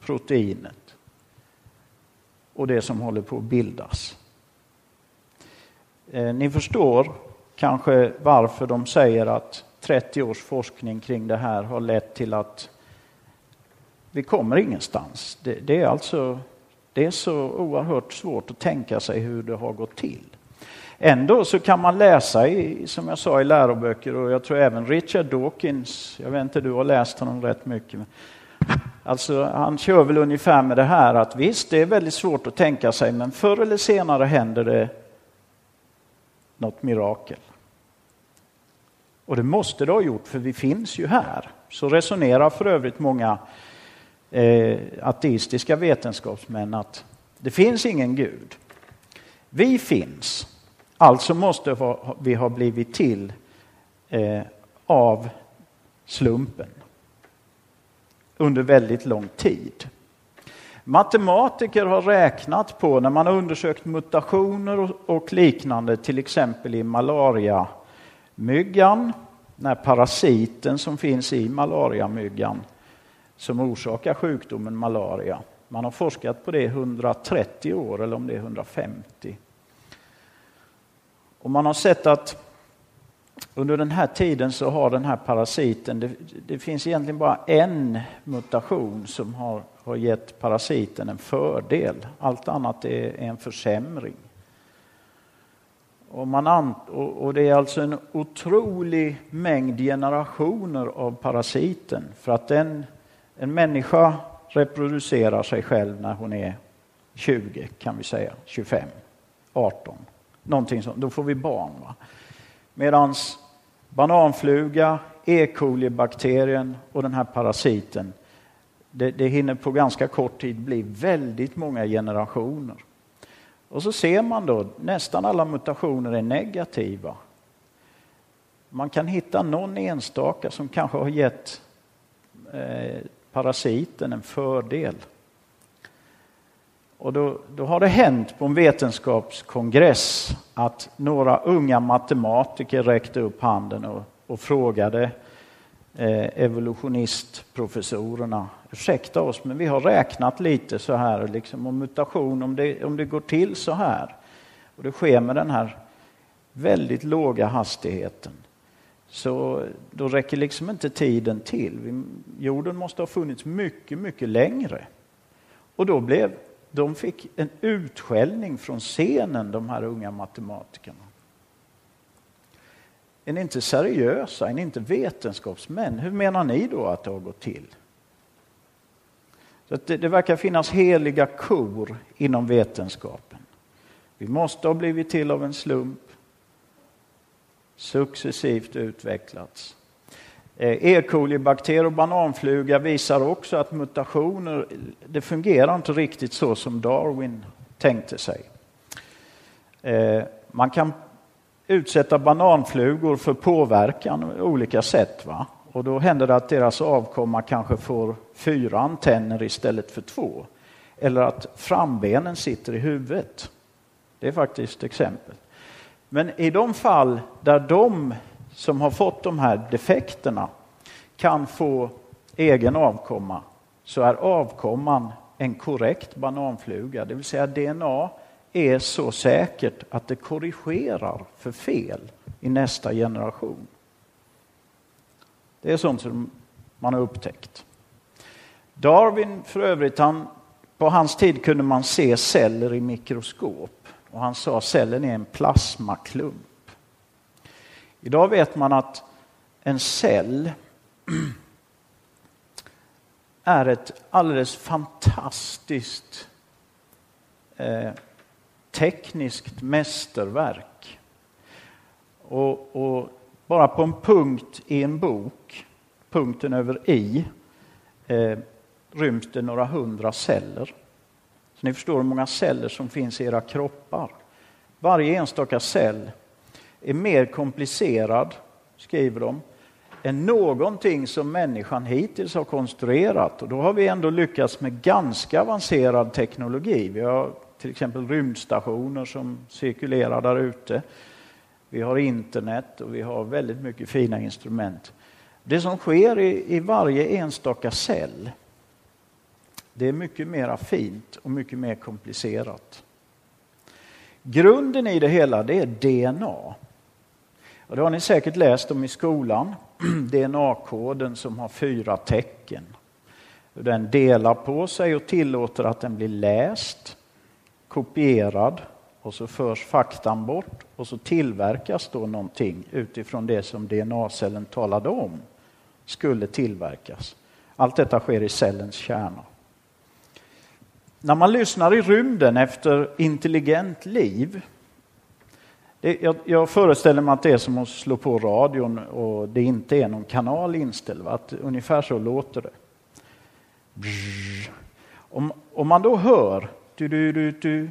proteinet och det som håller på att bildas? Eh, ni förstår kanske varför de säger att 30 års forskning kring det här har lett till att vi kommer ingenstans. Det, det, är alltså det är så oerhört svårt att tänka sig hur det har gått till. Ändå så kan man läsa, i, som jag sa, i läroböcker och jag tror även Richard Dawkins, jag vet inte, du har läst honom rätt mycket. Alltså, han kör väl ungefär med det här att visst, det är väldigt svårt att tänka sig, men förr eller senare händer det något mirakel. Och det måste det ha gjort, för vi finns ju här. Så resonerar för övrigt många eh, ateistiska vetenskapsmän att det finns ingen Gud. Vi finns, alltså måste vi ha blivit till eh, av slumpen under väldigt lång tid. Matematiker har räknat på, när man har undersökt mutationer och liknande, till exempel i myggan, när parasiten som finns i malariamyggan som orsakar sjukdomen malaria. Man har forskat på det i 130 år, eller om det är 150. Och man har sett att under den här tiden så har den här parasiten, det, det finns egentligen bara en mutation som har, har gett parasiten en fördel. Allt annat är, är en försämring. Och, man, och, det är alltså en otrolig mängd generationer av parasiten. För att en, en människa reproducerar sig själv när hon är 20, kan vi säga, 25, 18. Någonting sånt. Då får vi barn. Va? Medan bananfluga, E. coli-bakterien och den här parasiten, det, det hinner på ganska kort tid bli väldigt många generationer. Och så ser man då nästan alla mutationer är negativa. Man kan hitta någon enstaka som kanske har gett eh, parasiten en fördel. Och då, då, har det hänt på en vetenskapskongress att några unga matematiker räckte upp handen och, och frågade eh, evolutionistprofessorerna, ursäkta oss men vi har räknat lite så här liksom, om mutation, om det, om det går till så här och det sker med den här väldigt låga hastigheten så då räcker liksom inte tiden till. Jorden måste ha funnits mycket, mycket längre. Och då blev de fick en utskällning från scenen, de här unga matematikerna. Är ni inte seriösa? Är ni inte vetenskapsmän? Hur menar ni då att det har gått till? Så det, det verkar finnas heliga kor inom vetenskapen. Vi måste ha blivit till av en slump, successivt utvecklats. Eh, e. coli-bakterier och bananfluga visar också att mutationer, det fungerar inte riktigt så som Darwin tänkte sig. Eh, man kan utsätta bananflugor för påverkan på olika sätt. Va? Och då händer det att deras avkomma kanske får fyra antenner istället för två. Eller att frambenen sitter i huvudet. Det är faktiskt exempel. Men i de fall där de som har fått de här defekterna kan få egen avkomma så är avkomman en korrekt bananfluga, det vill säga DNA är så säkert att det korrigerar för fel i nästa generation. Det är sånt som man har upptäckt. Darwin för övrigt, han, på hans tid kunde man se celler i mikroskop och han sa att cellen är en plasmaklump. Idag vet man att en cell är ett alldeles fantastiskt eh, tekniskt mästerverk. Och, och, bara på en punkt i en bok, punkten över i, eh, ryms det några hundra celler. Så ni förstår hur många celler som finns i era kroppar. Varje enstaka cell är mer komplicerad, skriver de, än någonting som människan hittills har konstruerat. Och då har vi ändå lyckats med ganska avancerad teknologi. Vi har till exempel rymdstationer som cirkulerar där ute. Vi har internet och vi har väldigt mycket fina instrument. Det som sker i, i varje enstaka cell det är mycket mer fint och mycket mer komplicerat. Grunden i det hela det är DNA. Och det har ni säkert läst om i skolan. DNA-koden som har fyra tecken. Den delar på sig och tillåter att den blir läst, kopierad och så förs faktan bort och så tillverkas då någonting utifrån det som DNA-cellen talade om skulle tillverkas. Allt detta sker i cellens kärna. När man lyssnar i rymden efter intelligent liv det, jag, jag, föreställer mig att det är som att slå på radion och det inte är någon kanal inställd. Att ungefär så låter det. Om, om man då hör du du du du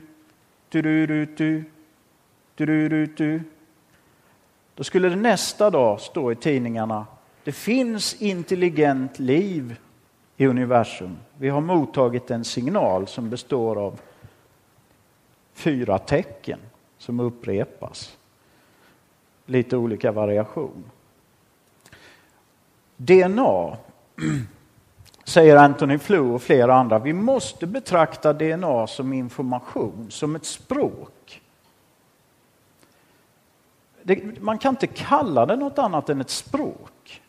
du du du du då skulle det nästa dag stå i tidningarna det finns intelligent liv i universum. Vi har mottagit en signal som består av fyra tecken som upprepas. Lite olika variation. DNA, säger Anthony Flew och flera andra, vi måste betrakta DNA som information, som ett språk. Det, man kan inte kalla det något annat än ett språk.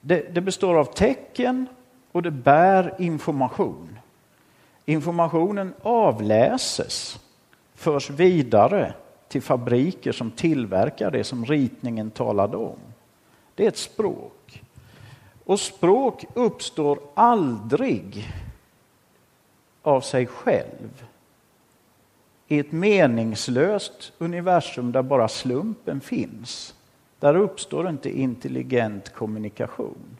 Det, det består av tecken och det bär information. Informationen avläses förs vidare till fabriker som tillverkar det som ritningen talade om. Det är ett språk. Och språk uppstår aldrig av sig själv i ett meningslöst universum där bara slumpen finns. Där uppstår inte intelligent kommunikation.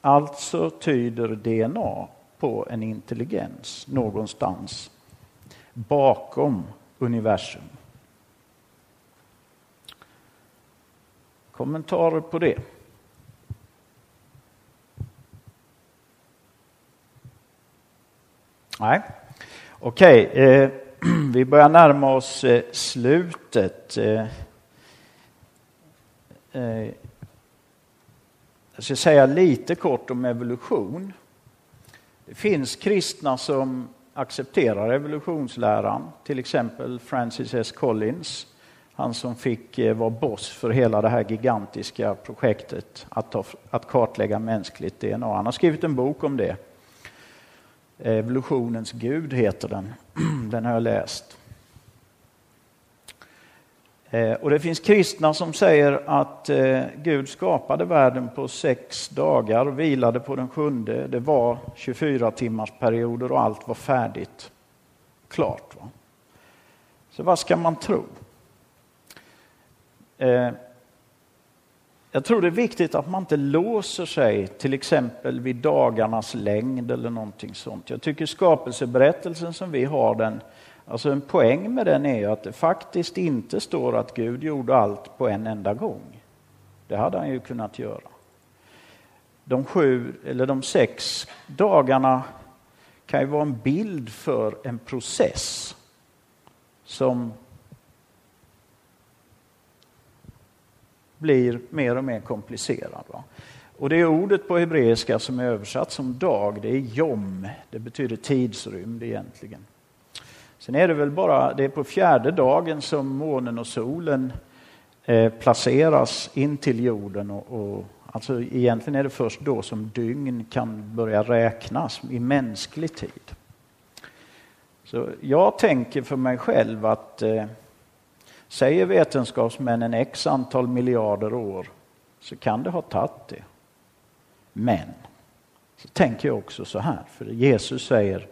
Alltså tyder DNA på en intelligens någonstans bakom universum. Kommentarer på det? Nej. Okej, eh, vi börjar närma oss eh, slutet. Eh, eh, jag ska säga lite kort om evolution. Det finns kristna som accepterar evolutionsläran, till exempel Francis S. Collins, han som fick eh, vara boss för hela det här gigantiska projektet att, ta, att kartlägga mänskligt DNA. Han har skrivit en bok om det. Evolutionens gud heter den. Den har jag läst. Eh, och det finns kristna som säger att eh, Gud skapade världen på sex dagar, vilade på den sjunde. Det var 24 timmars perioder och allt var färdigt. Klart. Va? Så vad ska man tro? Eh, jag tror det är viktigt att man inte låser sig till exempel vid dagarnas längd eller någonting sånt. Jag tycker skapelseberättelsen som vi har den Alltså en poäng med den är att det faktiskt inte står att Gud gjorde allt på en enda gång. Det hade han ju kunnat göra. De sju eller de sex dagarna kan ju vara en bild för en process som blir mer och mer komplicerad. Va? Och det ordet på hebreiska som är översatt som dag, det är jom. Det betyder tidsrymd egentligen. Sen är det väl bara, det är på fjärde dagen som månen och solen eh, placeras in till jorden. Och, och, alltså egentligen är det först då som dygn kan börja räknas i mänsklig tid. Så jag tänker för mig själv att eh, säger vetenskapsmännen x antal miljarder år så kan det ha tagit det. Men så tänker jag också så här, för Jesus säger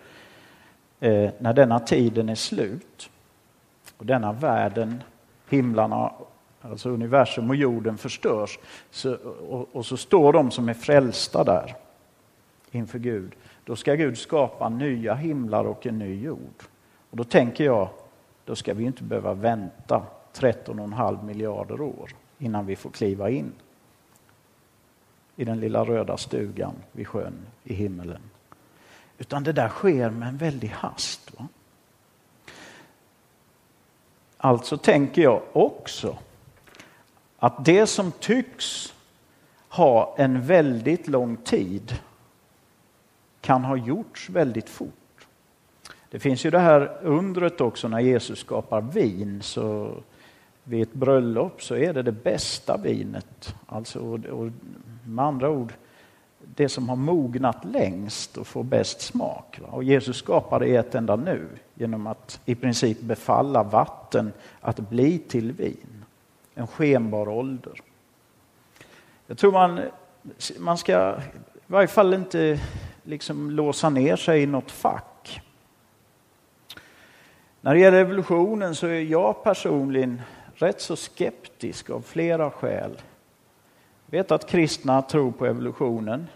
eh, när denna tiden är slut och denna världen, himlarna, alltså universum och jorden förstörs så, och, och så står de som är frälsta där inför Gud. Då ska Gud skapa nya himlar och en ny jord. Och då tänker jag, då ska vi inte behöva vänta 13,5 miljarder år innan vi får kliva in i den lilla röda stugan vid sjön i himmelen. Utan det där sker med en väldig hast. Va? Alltså tänker jag också att det som tycks ha en väldigt lång tid kan ha gjorts väldigt fort. Det finns ju det här undret också när Jesus skapar vin. så Vid ett bröllop så är det det bästa vinet. Alltså, och med andra ord, det som har mognat längst och får bäst smak. Och Jesus skapar det i ett enda nu genom att i princip befalla vatten att bli till vin. En skenbar ålder. Jag tror man, man ska i varje fall inte liksom låsa ner sig i något fack. När det gäller evolutionen så är jag personligen rätt så skeptisk av flera skäl. Jag vet att kristna tror på evolutionen.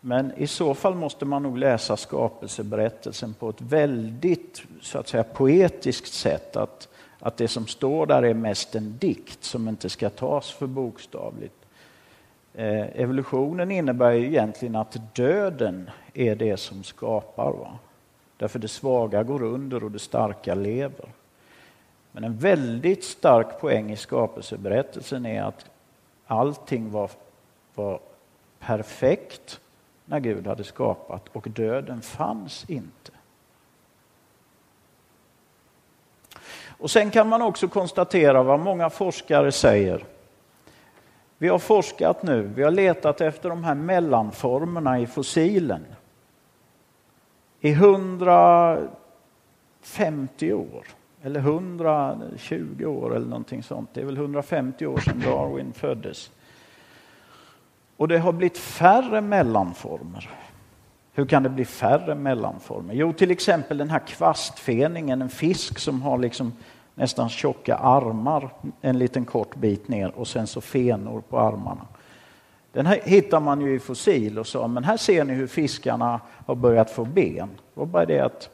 Men i så fall måste man nog läsa skapelseberättelsen på ett väldigt så att säga, poetiskt sätt. Att, att det som står där är mest en dikt som inte ska tas för bokstavligt. Eh, evolutionen innebär ju egentligen att döden är det som skapar. Va? Därför det svaga går under och det starka lever. Men en väldigt stark poäng i skapelseberättelsen är att allting var, var perfekt när Gud hade skapat och döden fanns inte. Och Sen kan man också konstatera vad många forskare säger. Vi har forskat nu, vi har letat efter de här mellanformerna i fossilen i 150 år eller 120 år eller någonting sånt. Det är väl 150 år sedan Darwin föddes. Och det har blivit färre mellanformer. Hur kan det bli färre mellanformer? Jo, till exempel den här kvastfeningen, en fisk som har liksom nästan tjocka armar en liten kort bit ner och sen så fenor på armarna. Den här hittar man ju i fossil och så, men här ser ni hur fiskarna har börjat få ben. Det var bara det att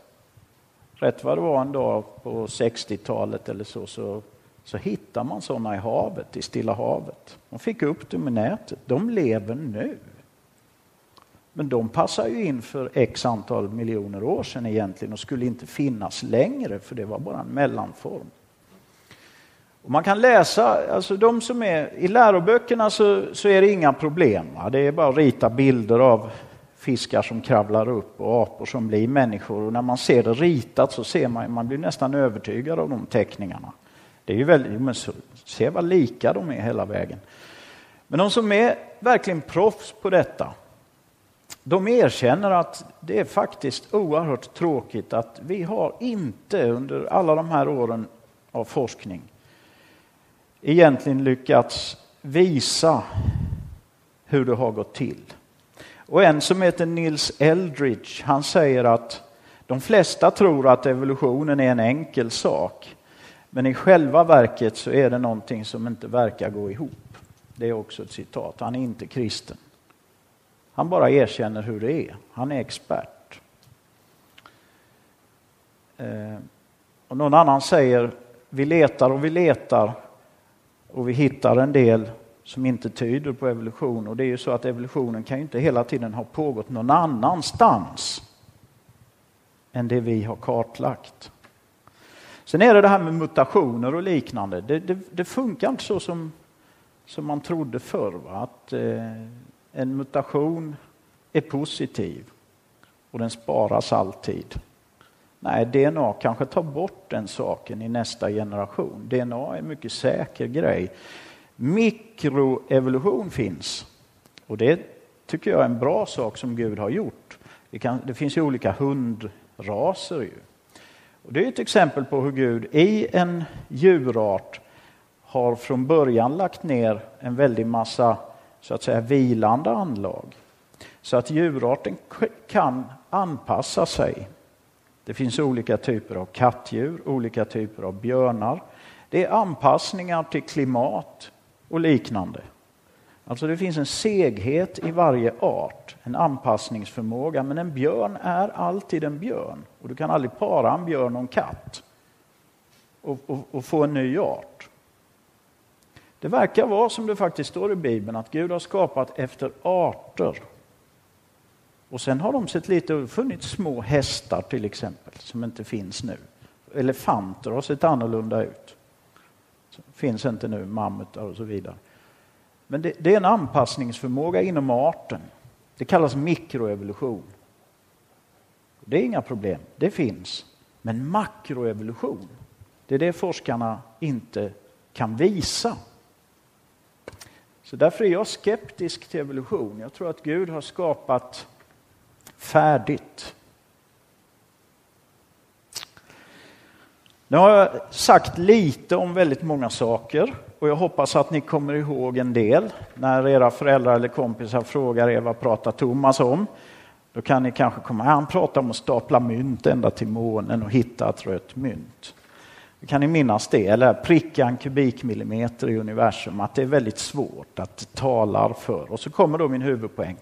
rätt vad det var en dag på 60-talet eller så, så, så hittar man sådana i havet, i Stilla havet. De fick upp dem i nätet. De lever nu. Men de passar ju in för x antal miljoner år sedan egentligen och skulle inte finnas längre för det var bara en mellanform. Och man kan läsa, alltså de som är i läroböckerna så, så är det inga problem. Va? Det är bara att rita bilder av fiskar som kravlar upp och apor som blir människor. Och när man ser det ritat så ser man, man blir nästan övertygad av de teckningarna. Det är ju väldigt, men så, se vad lika de är hela vägen. Men de som är verkligen proffs på detta, de erkänner att det är faktiskt oerhört tråkigt att vi har inte under alla de här åren av forskning egentligen lyckats visa hur det har gått till. Och en som heter Nils Eldridge, han säger att de flesta tror att evolutionen är en enkel sak. Men i själva verket så är det någonting som inte verkar gå ihop. Det är också ett citat. Han är inte kristen. Han bara erkänner hur det är. Han är expert. Eh, och någon annan säger, vi letar och vi letar och vi hittar en del som inte tyder på evolution. Och det är ju så att evolutionen kan ju inte hela tiden ha pågått någon annanstans än det vi har kartlagt. Sen är det det här med mutationer och liknande. Det, det, det funkar inte så som, som man trodde förr, va? att eh, en mutation är positiv och den sparas alltid. Nej, DNA kanske tar bort den saken i nästa generation. DNA är en mycket säker grej. Mikroevolution finns och det tycker jag är en bra sak som Gud har gjort. Det, kan, det finns ju olika hundraser. Ju. Och det är ett exempel på hur Gud i en djurart har från början lagt ner en väldig massa så att säga vilande anlag. Så att djurarten kan anpassa sig. Det finns olika typer av kattdjur, olika typer av björnar. Det är anpassningar till klimat och liknande. Alltså det finns en seghet i varje art, en anpassningsförmåga. Men en björn är alltid en björn. Och du kan aldrig para en björn och en katt och, och, och få en ny art. Det verkar vara som det faktiskt står i Bibeln, att Gud har skapat efter arter. Och sen har de sett lite, funnits små hästar till exempel, som inte finns nu. Elefanter har sett annorlunda ut. Finns inte nu, mammutar och så vidare. Men det, det är en anpassningsförmåga inom arten. Det kallas mikroevolution. Det är inga problem, det finns. Men makroevolution, det är det forskarna inte kan visa. Så därför är jag skeptisk till evolution. Jag tror att Gud har skapat färdigt. Nu har jag sagt lite om väldigt många saker och jag hoppas att ni kommer ihåg en del. När era föräldrar eller kompisar frågar er vad pratar Thomas om? Då kan ni kanske komma, han pratar om att stapla mynt ända till månen och hitta ett rött mynt. Kan ni minnas det? Eller pricka en kubikmillimeter i universum, att det är väldigt svårt, att det talar för. Och så kommer då min huvudpoäng.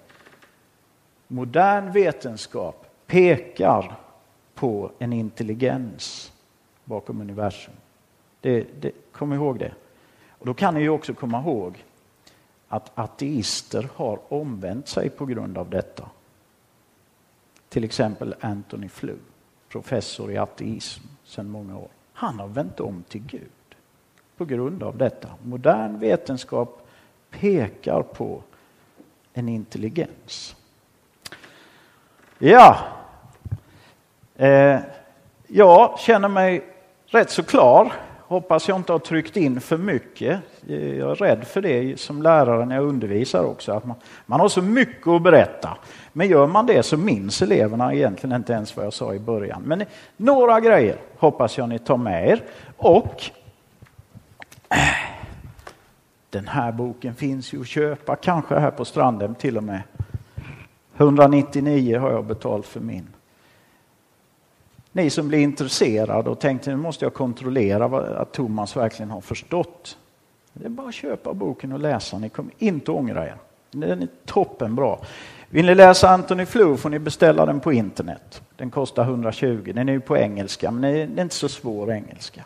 Modern vetenskap pekar på en intelligens bakom universum. Det, det, kom ihåg det. Och då kan ni ju också komma ihåg att ateister har omvänt sig på grund av detta. Till exempel Anthony Flew, professor i ateism sedan många år. Han har vänt om till Gud på grund av detta. Modern vetenskap pekar på en intelligens. Ja, eh, jag känner mig rätt så klar. Hoppas jag inte har tryckt in för mycket. Eh, jag är rädd för det som lärare när jag undervisar också. Att man, man har så mycket att berätta. Men gör man det så minns eleverna egentligen inte ens vad jag sa i början. Men eh, några grejer hoppas jag ni tar med er. Och eh, den här boken finns ju att köpa, kanske här på stranden till och med. 199 har jag betalt för min. Ni som blir intresserade och tänkte nu måste jag kontrollera att Thomas verkligen har förstått. Det är bara att köpa boken och läsa, ni kommer inte ångra er. Den är toppenbra. Vill ni läsa Anthony Flew får ni beställa den på internet. Den kostar 120. Den är ju på engelska, men det är inte så svår engelska.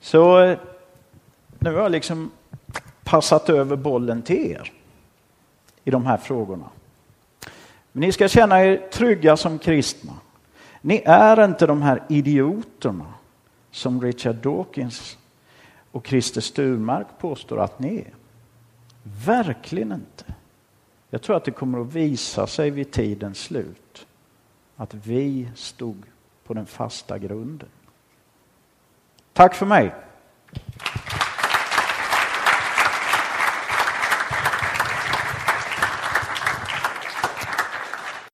Så nu har jag liksom passat över bollen till er i de här frågorna. Men ni ska känna er trygga som kristna. Ni är inte de här idioterna som Richard Dawkins och Christer Sturmark påstår att ni är. Verkligen inte. Jag tror att det kommer att visa sig vid tidens slut att vi stod på den fasta grunden. Tack för mig.